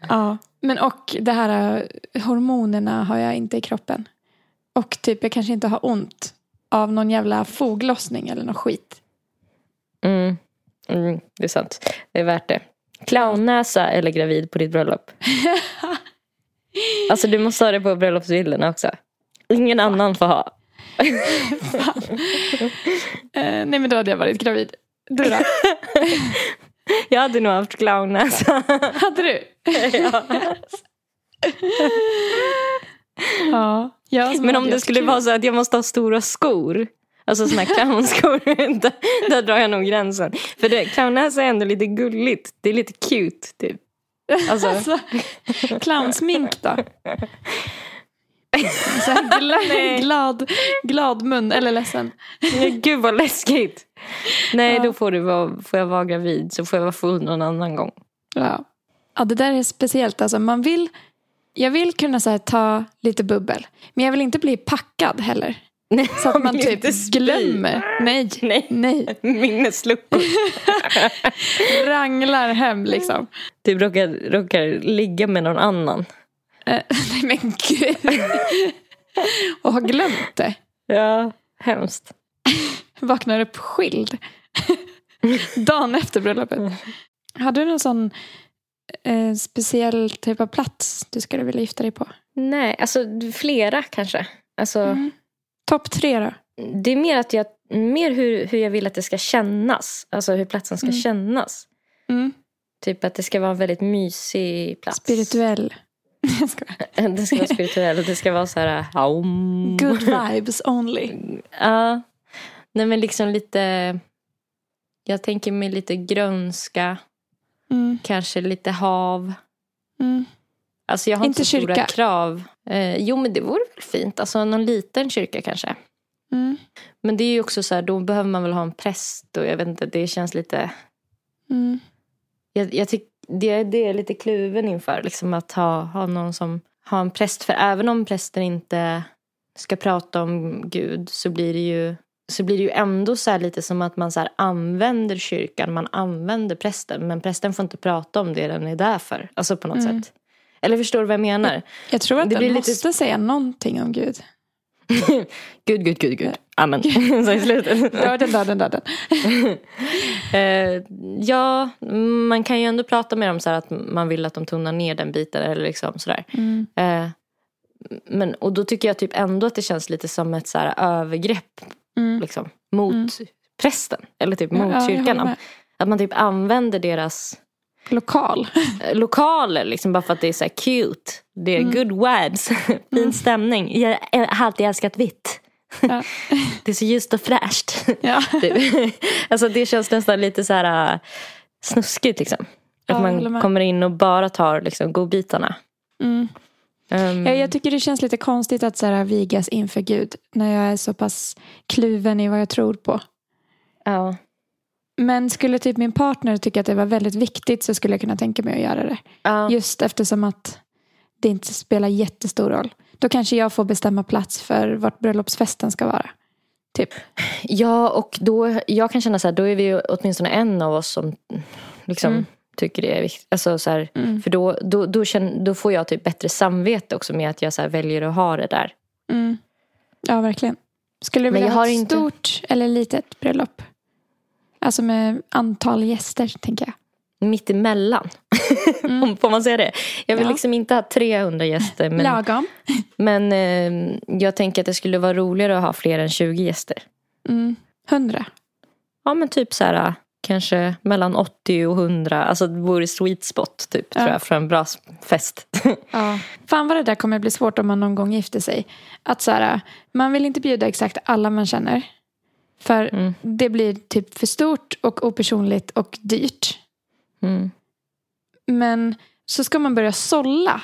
Ja. Men och det här eh, hormonerna har jag inte i kroppen. Och typ jag kanske inte har ont av någon jävla foglossning eller något skit. Mm. Mm, det är sant. Det är värt det. Clownnäsa eller gravid på ditt bröllop? Alltså du måste ha det på bröllopsbilderna också. Ingen annan får ha. Eh, nej men då hade jag varit gravid. Du då? Jag hade nog haft clownnäsa. hade du? ja. Ja. Men om det skulle kul. vara så att jag måste ha stora skor. Alltså såna här clownskor. där, där drar jag nog gränsen. För det, clownnäsa är ändå lite gulligt. Det är lite cute typ. Alltså, Alltså, clownsmink då? Så glad, glad, glad mun, eller ledsen. gud vad läskigt. Nej, Ja. då får, du vara, får jag vara gravid. Så får jag vara full någon annan gång. Ja. ja, det där är speciellt. Alltså, man vill, jag vill kunna så här, ta lite bubbel, men jag vill inte bli packad heller. Nej, Så att man typ glömmer. Nej, Nej. nej. Minnesluckor. Ranglar hem liksom. Typ råkar, råkar ligga med någon annan. Eh, nej men gud. Och har glömt det. Ja, hemskt. Vaknar upp skild. Dagen efter bröllopet. Har du någon sån eh, speciell typ av plats du skulle vilja gifta dig på? Nej, alltså flera kanske. Alltså, Mm. Topp tre då? Det är mer, att jag, mer hur, hur jag vill att det ska kännas. Alltså hur platsen ska Mm. kännas. Mm. Typ att det ska vara en väldigt mysig plats. Spirituell. Det ska vara spirituell det ska vara så här... Aum. Good vibes only. Ja. Nej men liksom lite... Jag tänker mig lite grönska. Mm. Kanske lite hav. Mm. Alltså jag har inte, Inte så stora krav. Eh, jo men det vore väl fint. Alltså någon liten kyrka kanske. Mm. Men det är ju också så här, då behöver man väl ha en präst och jag vet inte, det känns lite... Mm. Jag, jag tycker det, det är lite kluven inför liksom att ha, ha någon som har en präst. För även om prästen inte ska prata om Gud så blir det ju, så blir det ju ändå så här lite som att man så använder kyrkan, man använder prästen. Men prästen får inte prata om det den är där för. Alltså på något Mm. sätt. Eller förstår du vad jag menar? Jag tror att Det den blir lite- måste säga någonting om Gud. Gud, Gud, Gud, Gud. Amen. så i slutet. Döden, döden, döden. Eh, ja, man kan ju ändå prata med dem så här att man vill att de tonar ner den biten. Eller liksom sådär. Mm. Eh, men, och då tycker jag typ ändå att det känns lite som ett så övergrepp Mm. liksom, mot Mm. prästen. Eller typ Ja, mot jag kyrkan. Att man typ använder deras Lokal. lokaler liksom, bara för att det är så här cute. Det är Mm. good vibes, fin stämning. Jag har alltid älskat vitt. Ja. Det är så ljust och fräscht. Ja. Det, alltså det känns nästan lite så här äh, snuskigt liksom. Att Ja, man kommer in och bara tar liksom godbitarna. Mm. Um, Ja, jag tycker det känns lite konstigt att så här, vigas inför Gud när jag är så pass kluven i vad jag tror på. ja. Men skulle typ min partner tycka att det var väldigt viktigt så skulle jag kunna tänka mig att göra det. Ja. Just eftersom att det inte spelar jättestor roll. Då kanske jag får bestämma plats för vart bröllopsfesten ska vara. Typ. ja, och då, jag kan känna så här, då är vi åtminstone en av oss som liksom Mm. Tycker det är viktigt. Alltså, så här, Mm. För då, då, då, känner, då får jag typ bättre samvete också med att jag så här, väljer att ha det där. Mm. Ja, verkligen. Skulle du vilja ha ett inte- stort eller litet bröllop? Alltså med antal gäster, tänker jag. Mitt emellan. Mm. Får man säga det? Jag vill Ja. liksom inte ha 300 gäster. Men, Lagom. men eh, jag tänker att det skulle vara roligare att ha fler än 20 gäster. Mm. Hundra. Ja men typ så här kanske mellan 80 och 100. Alltså det vore sweet spot typ Ja. tror jag för en bra fest. Ja. Fan vad det där kommer bli svårt om man någon gång gifter sig. Att så här, man vill inte bjuda exakt alla man känner. För Mm. det blir typ för stort och opersonligt och dyrt. Mm. Men så ska man börja sålla.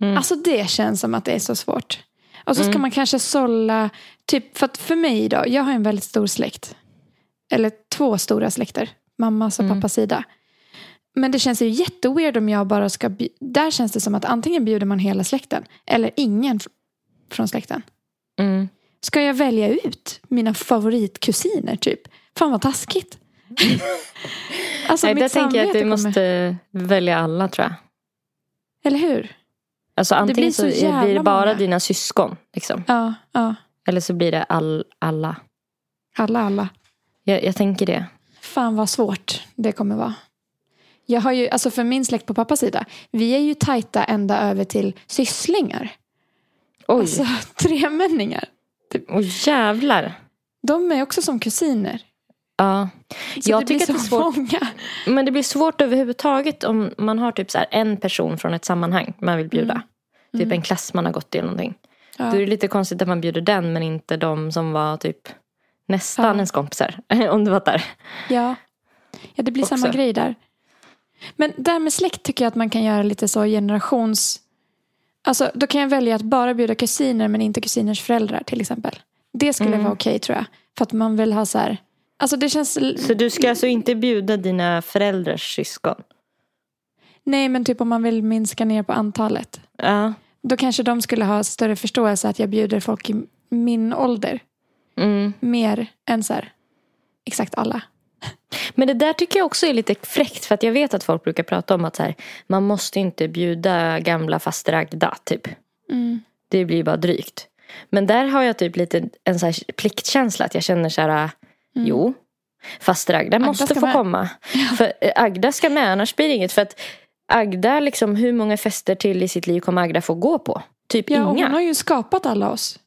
Mm. Alltså det känns som att det är så svårt. Och så ska Mm. man kanske sålla, typ, för att för mig då, jag har en väldigt stor släkt. Eller två stora släkter, mammas och Mm. pappas sida. Men det känns ju jätteweird om jag bara ska, där känns det som att antingen bjuder man hela släkten eller ingen från släkten. Mm. Ska jag välja ut mina favoritkusiner typ? Fan vad taskigt. alltså Nej, där tänker jag att du kommer- måste välja alla tror jag. Eller hur? Alltså antingen blir så, så blir det bara många. dina syskon. Liksom. Ja, ja. Eller så blir det all, alla. Alla, alla. Jag, jag tänker det. Fan vad svårt det kommer vara. Jag har ju, alltså för min släkt på pappas sida, vi är ju tajta ända över till sysslingar. Oj, Alltså tremänningar. Oj jävlar. De är också som kusiner. Ja. Så Jag det blir tycker att det är svårt. många. Men det blir svårt överhuvudtaget om man har typ så en person från ett sammanhang man vill bjuda. Mm. Typ Mm. en klass man har gått i eller någonting. Ja. Då är det lite konstigt att man bjuder den men inte de som var typ nästan Ja. ens kompisar. om du fattar. Ja. ja, det blir Också. samma grej där. Men där med släkt tycker jag att man kan göra lite så generations... Alltså, då kan jag välja att bara bjuda kusiner men inte kusiners föräldrar till exempel. Det skulle Mm. vara okej tror jag. För att man vill ha så här... Alltså det känns... Så du ska alltså inte bjuda dina föräldrars syskon? Nej, men typ om man vill minska ner på antalet. Ja. Då kanske de skulle ha större förståelse att jag bjuder folk i min ålder. Mm. Mer än så här, exakt alla. Men det där tycker jag också är lite fräckt för att jag vet att folk brukar prata om att så här, man måste inte bjuda gamla faster Agda typ. Mm. Det blir bara drygt. Men där har jag typ lite en så här pliktkänsla att jag känner så här, Mm. jo, faster Agda måste få med. komma. För eh, Agda ska med, annars blir det inget. För att Agda, liksom, hur många fester till i sitt liv kommer Agda få gå på? Typ Ja, inga. hon har ju skapat alla oss.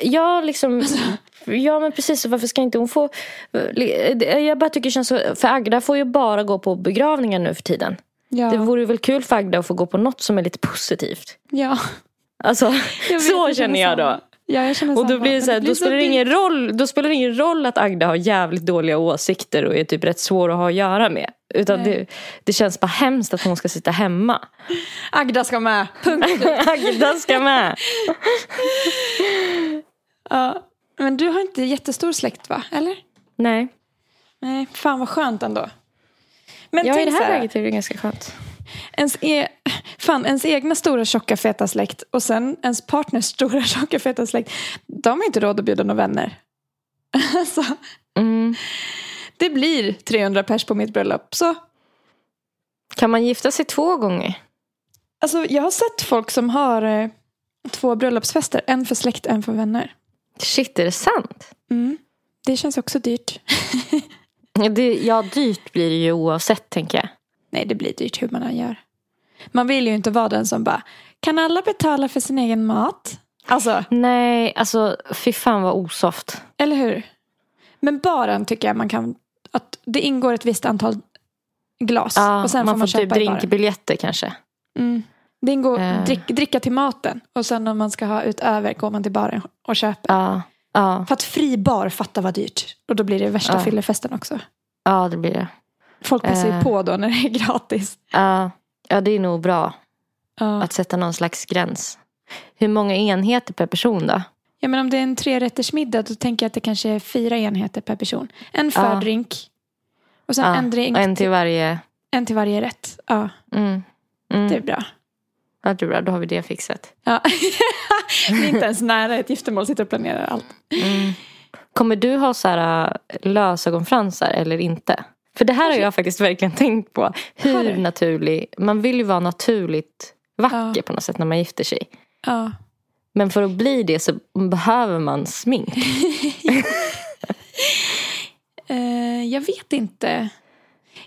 Ja, liksom. Alltså. Ja, men precis. Varför ska inte hon få... Jag bara tycker det känns så... För Agda får ju bara gå på begravningar nu för tiden. Ja. Det vore väl kul för Agda att få gå på något som är lite positivt. ja. Alltså, så känner jag då. Ja, jag känner Och då blir det så här, då spelar det ingen roll, då spelar det ingen roll att Agda har jävligt dåliga åsikter och är typ rätt svår att ha att göra med. Utan det, det känns bara hemskt att hon ska sitta hemma. Agda ska med. Punkt. Agda ska med. ja. Men du har inte jättestor släkt va? Eller? Nej, Nej, fan vad skönt ändå. Men ja, i det här, läget är det ganska skönt. Ens, e fan, ens egna stora tjocka feta släkt och sen ens partners stora tjocka feta släkt. De har inte råd att bjuda några vänner. alltså, Mm. det blir 300 pers på mitt bröllop. Så, Kan man gifta sig två gånger? alltså, jag har sett folk som har eh, två bröllopsfester. En för släkt, en för vänner. Shit, är det sant? Mm. Det känns också dyrt. Ja, det, ja, dyrt blir det ju oavsett tänker jag. Nej, det blir dyrt hur man än gör. Man vill ju inte vara den som bara, kan alla betala för sin egen mat? Alltså, Nej, alltså fy fan vad osoft. eller hur? Men baren tycker jag man kan, att det ingår ett visst antal glas. Ja, och sen man får man får typ drinkbiljetter kanske. Mm. Det ingår Eh. drick, dricka till maten. Och sen om man ska ha utöver går man till baren och köper. Ja, ja, För att fri bar, fatta vad dyrt. Och då blir det värsta Ja. fyllefesten också. ja det blir det. Folk passar ju Eh. på då när det är gratis. Ja, ja, det är nog bra att sätta någon slags gräns. Hur många enheter per person då? Ja, men om det är en trerättersmiddag då tänker jag att det kanske är fyra enheter per person. En fördrink. Och sen en drink. och en till varje. en till varje rätt. Ja, Mm. Mm. det är bra. Ja, det är bra, då har vi det fixat. Ja. Vi är inte ens nära ett giftermål, sitter och planerar allt. Mm. Kommer du ha så här äh, lösögonfransar eller inte? För det här har jag faktiskt verkligen tänkt på. Hur naturlig, man vill ju vara naturligt vacker Ja. på något sätt när man gifter sig. Ja. Men för att bli det så behöver man smink. Eh, jag vet inte.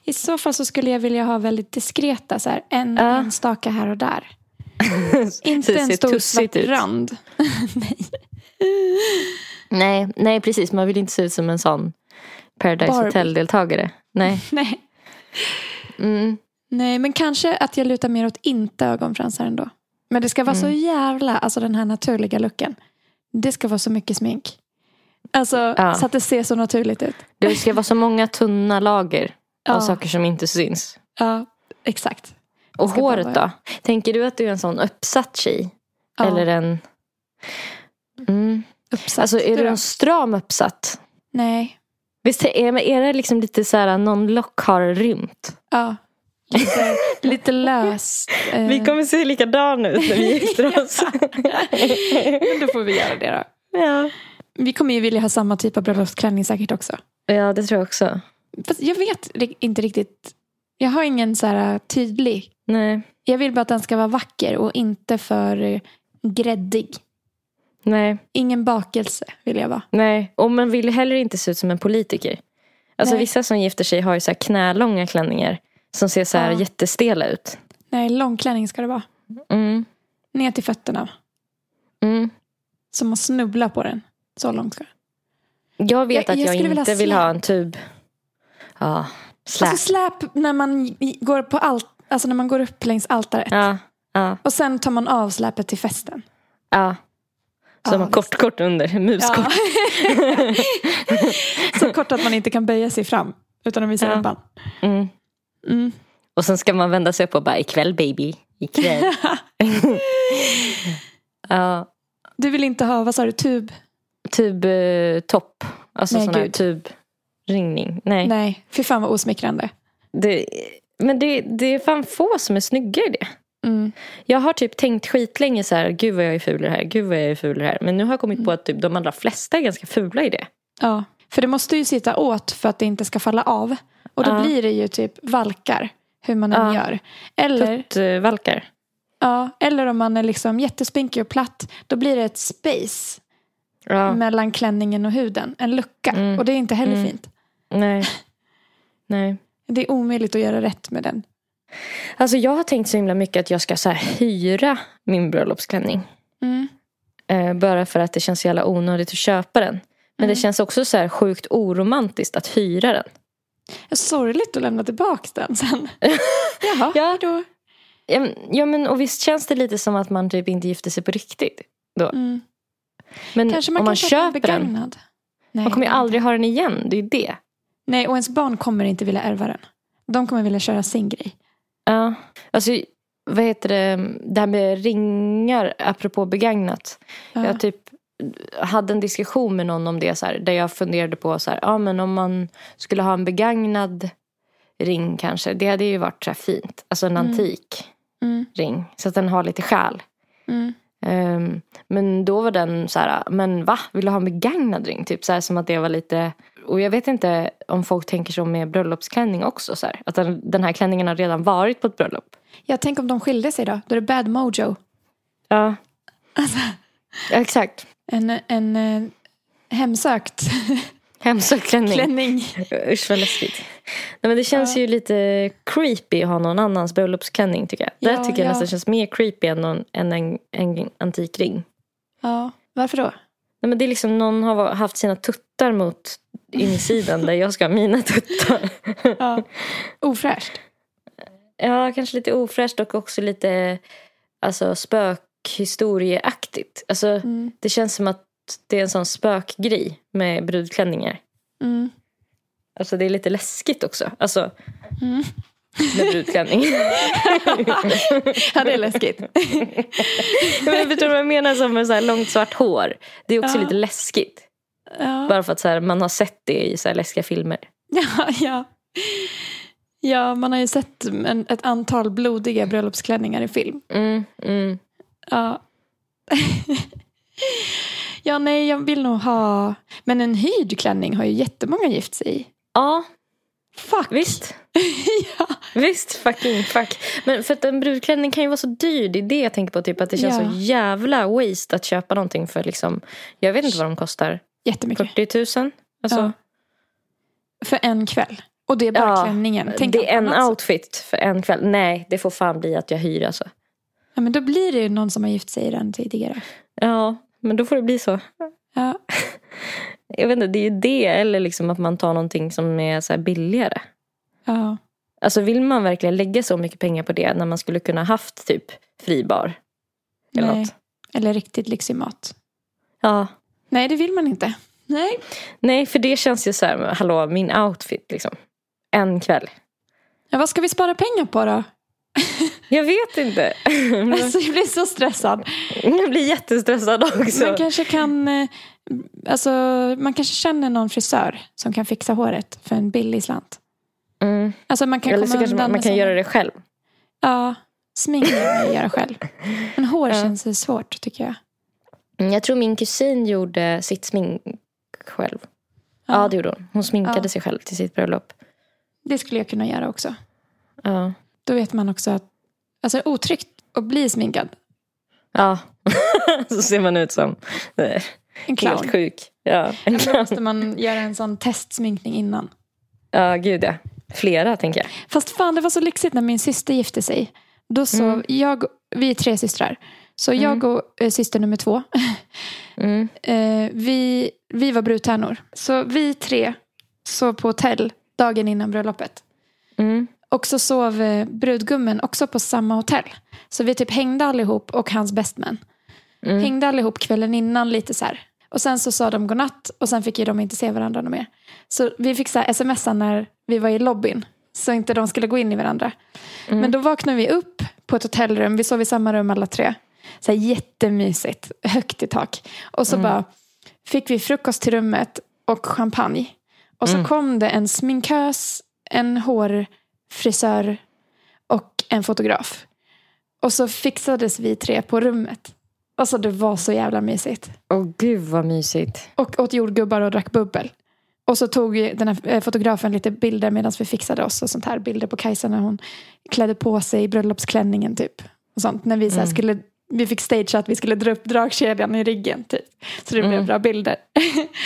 I så fall så skulle jag vilja ha väldigt diskreta, så här, en Ja. enstaka här och där. Inte en stor svart ut. rand. Nej, nej precis. Man vill inte se ut som en sån Paradise Barbie. Hotel-deltagare. Nej. Nej. Mm. Nej, men kanske att jag lutar mer åt inte ögonfransar ändå. Men det ska vara så Mm. jävla, alltså den här naturliga looken. Det ska vara så mycket smink. Alltså Ja. så att det ser så naturligt ut. Det ska vara så många tunna lager Ja. av saker som inte syns. Ja, exakt. Och bara håret då? Tänker du att du är en sån uppsatt tjej? Ja, Eller en... Mm. uppsatt. Alltså är du då? en stram uppsatt? Nej. Visst är, är det liksom lite så här någon lock har rymt? Ja. Lite, lite löst. eh, Vi kommer se likadana ut när vi gifter oss. Men då får vi göra det då. ja. Vi kommer ju vilja ha samma typ av bröllopsklänning säkert också. ja, det tror jag också. Fast jag vet inte riktigt. Jag har ingen så här tydlig. Nej, Jag vill bara att den ska vara vacker och inte för eh, gräddig. Nej, Ingen bakelse vill jag vara. nej. Och man vill heller inte se ut som en politiker. Alltså Nej. vissa som gifter sig har ju så här knälånga klänningar. Som ser så här Ja. jättestela ut. Nej, långklänning ska det vara. Mm. Ner till fötterna. Mm. Så man snubblar på den. Så långt ska den. Jag vet Jag- att jag jag, inte vill ha en tub. Ja, släp. Alltså släp när man går på allt, alltså när man går upp längs altaret. ja, ja, Och sen tar man av släpet till festen. ja. Som har kort, kort under. Muskort. Så kort att man inte kan böja sig fram. Utan att visa rumpan. Mm. Mm. Och sen ska man vända sig upp och bara ikväll baby. Ikväll. ja, Du vill inte ha, vad sa du, tub? tub eh, topp. Alltså Nej, sån här tubringning. Nej. Nej, fy fan vad osmickrande. Det, men det, det är fan få som är snygga i det. Mm. Jag har typ tänkt skitlänge så här, gud vad jag är ful i det här, gud vad jag är ful i det här. Men nu har jag kommit Mm. på att typ de allra flesta är ganska fula i det. Ja, för det måste ju sitta åt för att det inte ska falla av. Och då Ja. blir det ju typ valkar, hur man än Ja. gör. Eller, Puttvalkar. ja, eller om man är liksom jättespinkig och platt, då blir det ett space Ja, mellan klänningen och huden. En lucka. Mm. Och det är inte heller Mm. fint. nej. Nej. Det är omöjligt att göra rätt med den. Alltså jag har tänkt så himla mycket att jag ska så hyra min bröllopsklänning. Mm. Eh, bara för att det känns så jävla onödigt att köpa den. Men Mm. det känns också så här sjukt oromantiskt att hyra den. Sorgligt att lämna tillbaka den sen. Jaha, Ja. då. Ja, men- och visst känns det lite som att man typ inte gifter sig på riktigt. Då. Mm. Men Kanske man om man kan en köper den. begagnad. Nej, Man kommer ju aldrig ha den igen. Det är ju det. Nej, och ens barn kommer inte vilja ärva den. De kommer vilja köra sin grej. Ja. Alltså, vad heter det? Det här med ringar, apropå begagnat. Ja. Jag typ hade en diskussion med någon om det. Så här, där jag funderade på så här, ja, men om man skulle ha en begagnad ring kanske. Det hade ju varit så fint. Alltså en Mm. antik Mm, ring. Så att den har lite själ. mm. Ehm, men då var den så här, men va? Vill du ha en begagnad ring? Typ så här som att det var lite... Och jag vet inte om folk tänker så med bröllopsklänning också. Så här, att den, den här klänningen har redan varit på ett bröllop. Jag tänker om de skilde sig då. Då är det bad mojo. Ja, Alltså, ja exakt. en, en eh, hemsökt Hemsökt klänning. klänning. Usch vad läskigt. Nej, men det känns Ja. ju lite creepy att ha någon annans bröllopsklänning tycker jag. Ja, det tycker jag ja. nästan känns mer creepy än, någon, än en, en antik ring. Ja, varför då? Nej, men det är liksom någon har haft sina tuttar mot insidan där jag ska ha mina tuttar. Ja. Ofräscht. Ja, kanske lite ofräscht och också lite alltså, spökhistorieaktigt. Alltså, Mm. det känns som att det är en sån spökgrej med brudklänningar. Mm. Alltså det är lite läskigt också. Alltså Mm. med brudklänning. Ja, det är läskigt. Men vet du vad jag menar som med så långt svart hår? Det är också Ja. lite läskigt. Ja, Bara för att så här, man har sett det i så här läskiga filmer. ja, ja. ja man har ju sett en, ett antal blodiga bröllopsklänningar i film. Mm, mm. Ja. ja, nej, jag vill nog ha... Men en hyrd klänning har ju jättemånga gift sig i. Ja, Fuck! visst. ja. Visst, fucking fuck. Men för att en brudklänning kan ju vara så dyr. Det är det jag tänker på. Typ att det känns Ja. så jävla waste att köpa någonting för liksom, jag vet inte vad de kostar. Jättemycket. 40 000? Alltså, Ja. För en kväll. Och det är bara Ja, klänningen. Tänk det är en annat. outfit för en kväll. Nej, det får fan bli att jag hyr alltså. Ja, men då blir det ju någon som har gift sig redan tidigare. Ja, men då får det bli så. Ja. jag vet inte, det är ju det. Eller liksom att man tar någonting som är så billigare. Ja. Alltså vill man verkligen lägga så mycket pengar på det när man skulle kunna haft typ fribar? Eller Nej. något? Eller riktigt lyxig mat. Ja. Nej, det vill man inte. Nej. Nej, för det känns ju så här, hallå, min outfit liksom. En kväll. Ja, vad ska vi spara pengar på då? Jag vet inte. Alltså, jag blir så stressad. Jag blir jättestressad också. Man kanske kan... eh, Alltså, man kanske känner någon frisör som kan fixa håret för en billig slant. Mm. Alltså man kan Eller komma så kanske man, man kan göra det själv. Ja, smink kan man göra själv. Men hår Ja. känns svårt tycker jag. Mm, Jag tror min kusin gjorde sitt smink själv. Ja, det gjorde hon. Hon sminkade Ja. sig själv till sitt bröllop. Det skulle jag kunna göra också. Ja. Då vet man också att alltså, otryggt att bli sminkad. Ja. så ser man ut som eh, En clown. helt sjuk. Ja, en Då clown. måste man göra en sån testsminkning innan. Ja, gud ja. Flera tänker jag. Fast fan, det var så lyxigt när min syster gifte sig. Då sov Mm. jag, vi är tre systrar. Så jag och eh, syster nummer två, Mm. eh, vi, vi var brudtärnor. Så vi tre sov på hotell dagen innan bröllopet. Mm. Och så sov eh, brudgummen också på samma hotell. Så vi typ hängde allihop och hans bestman. Mm. Hängde allihop kvällen innan lite så här. Och sen så sa de godnatt och sen fick ju de inte se varandra något mer. Så vi fick så här smsa när vi var i lobbyn. Så inte de skulle gå in i varandra. Mm. Men då vaknade vi upp på ett hotellrum. Vi sov i samma rum alla tre. Så här jättemysigt. Högt i tak. Och så Mm. bara fick vi frukost till rummet och champagne. Och så Mm. kom det en sminkös, en hårfrisör och en fotograf. Och så fixades vi tre på rummet. Alltså det var så jävla mysigt. Åh gud vad mysigt. Och åt jordgubbar och drack bubbel. Och så tog den här eh, fotografen lite bilder medan vi fixade oss och sånt här. Bilder på Kajsa när hon klädde på sig bröllopsklänningen typ. Och sånt. När vi, så Mm. skulle, vi fick stage att vi skulle dra upp dragkedjan i ryggen typ. Så det blev Mm. bra bilder.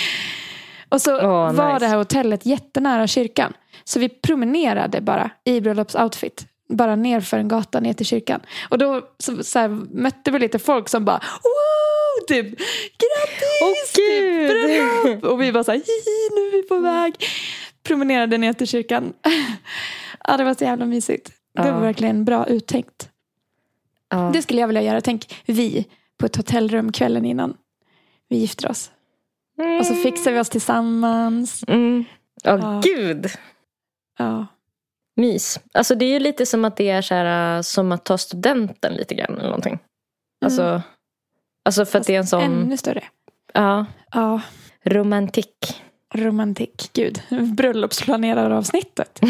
och så Åh, var nice. det här hotellet jättenära kyrkan. Så vi promenerade bara i bröllopsoutfit. Bara ner för en gata ner till kyrkan. Och då så, så här, mötte vi lite folk som bara wow, typ grattis, Åh, typ, bröllop. Och vi bara så här, nu är vi på väg. Promenerade ner till kyrkan. ja, det var så jävla mysigt. Det var verkligen bra uttänkt. Ja. Det skulle jag vilja göra. Tänk vi på ett hotellrum kvällen innan vi gifter oss. Och så fixar vi oss tillsammans. Mm. Åh Ja. gud. Ja, Mys. Alltså det är ju lite som att det är så här, äh, som att ta studenten lite grann eller någonting. Alltså, alltså för att det är en sån, ännu större. ja, Ja, romantik. romantik. Gud, bröllopsplanerare-avsnittet.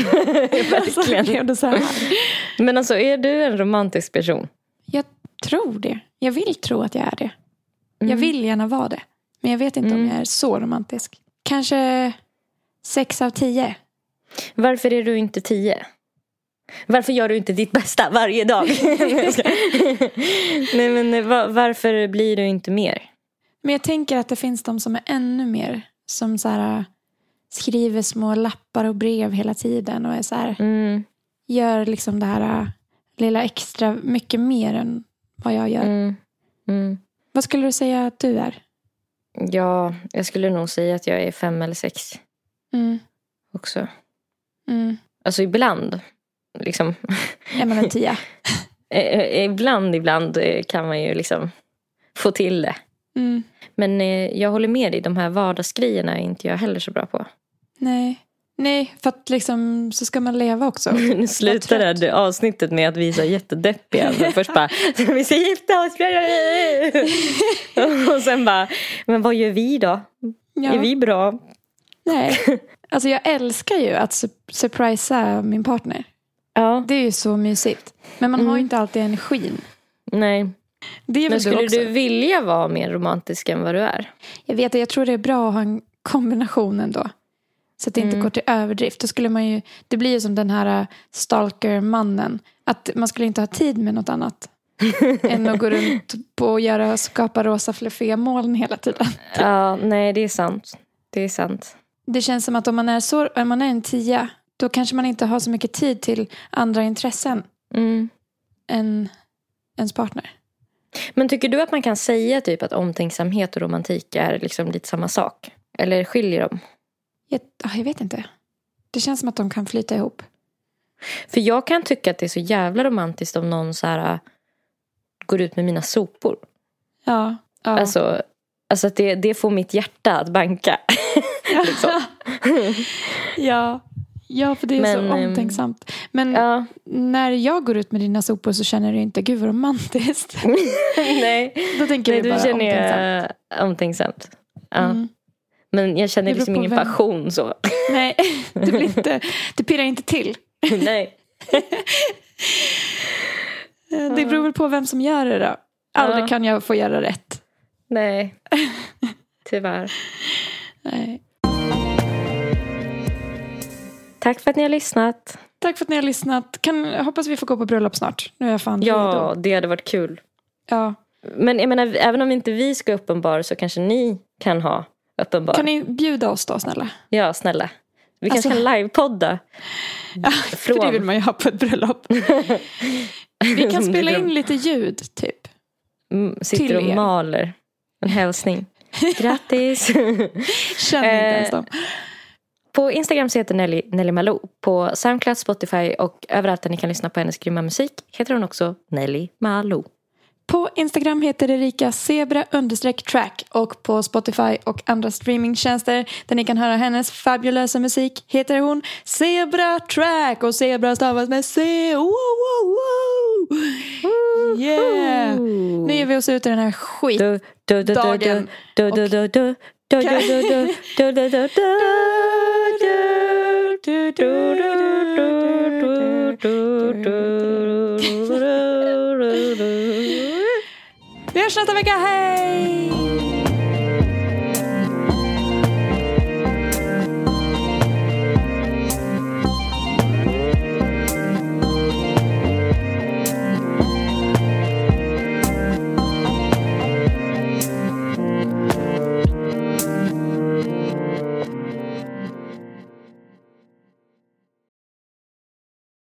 Alltså, Verkligen. blev det så här. Men alltså är du en romantisk person? Jag tror det. Jag vill tro att jag är det. Jag Mm. vill gärna vara det. Men jag vet inte om Mm. jag är så romantisk. Kanske sex av tio. Varför är du inte tio? Varför gör du inte ditt bästa varje dag? Nej, jag men eh, va- varför blir du inte mer? Men jag tänker att det finns de som är ännu mer. Som så här, skriver små lappar och brev hela tiden. Och är så här, Mm, gör liksom det här äh, lilla extra mycket mer än vad jag gör. mm, mm. Vad skulle du säga att du är? Ja, jag skulle nog säga att jag är fem eller sex Mm. också. Mm. Alltså ibland. Liksom. Är man en tia? Ibland, ibland eh, kan man ju liksom få till det. Mm. Men eh, jag håller med dig, de här vardagsgrejerna är inte jag heller så bra på. Nej. Nej, för att liksom så ska man leva också. Nu slutar det här avsnittet med att vi är så jättedeppiga. Men först bara, vi ska gifta oss. Och sen bara, men vad gör vi då? Ja. Är vi bra? Nej. Alltså jag älskar ju att sur- surprisa min partner. Ja, Det är ju så mysigt. Men man har Mm. ju inte alltid energin. nej. Det är Men du skulle också. du vilja vara mer romantisk än vad du är? Jag vet, jag tror det är bra att ha en kombination ändå. Så att det inte Mm. går till överdrift. Då skulle man ju, det blir ju som den här äh, stalker-mannen. Att man skulle inte ha tid med något annat. än att gå runt på och göra, skapa rosa fluffiga moln hela tiden. Ja, nej det är sant. Det är sant. Det känns som att om man är, så, om man är en tia. Då kanske man inte har så mycket tid till andra intressen Mm. än ens partner. Men tycker du att man kan säga typ att omtänksamhet och romantik är liksom lite samma sak? Eller skiljer de? Jag, jag vet inte. Det känns som att de kan flyta ihop. För jag kan tycka att det är så jävla romantiskt om någon så här äh, går ut med mina sopor. Ja. ja. Alltså, alltså att det, det får mitt hjärta att banka. liksom. ja. ja, för det är Men, så ehm, omtänksamt. Men Ja, när jag går ut med dina sopor så känner du inte, gud vad romantiskt. nej. Då tänker nej du bara känner omtänksamt. jag omtänksamt. Ja. Mm. Men jag känner liksom ingen vem. passion så. Nej, det, blir inte, det pirrar inte till. nej. Det beror väl på vem som gör det då. Aldrig Ja. kan jag få göra rätt. Nej. Tyvärr. Nej. Tack för att ni har lyssnat. Tack för att ni har lyssnat. Kan, hoppas vi får gå på bröllop snart. Nu är jag fan Ja, redo. det hade varit kul. Ja. Men jag menar, även om inte vi ska uppenbara så kanske ni kan ha uppenbar. Kan ni bjuda oss då snälla? Ja, snälla. Vi kanske Alltså- kan livepodda. Ja, för det vill man ju ha på ett bröllop. Vi kan spela in lite ljud typ. Mm, till Sitter och er. maler. En hälsning. Grattis. Känner inte ens Eh, dem. på Instagram så heter Nelly, Nelly Malou. På Soundcloud, Spotify och överallt där ni kan lyssna på hennes grymma musik heter hon också Nelly Malou. På Instagram heter Erika zebra track och på Spotify och andra streamingtjänster där ni kan höra hennes fabulösa musik heter hon Zebra track och zebra stavas med C. Wow, wow, wow. Yeah! Nu ger vi oss ut i den här skit. Du, vi hörs nästa vecka, hej!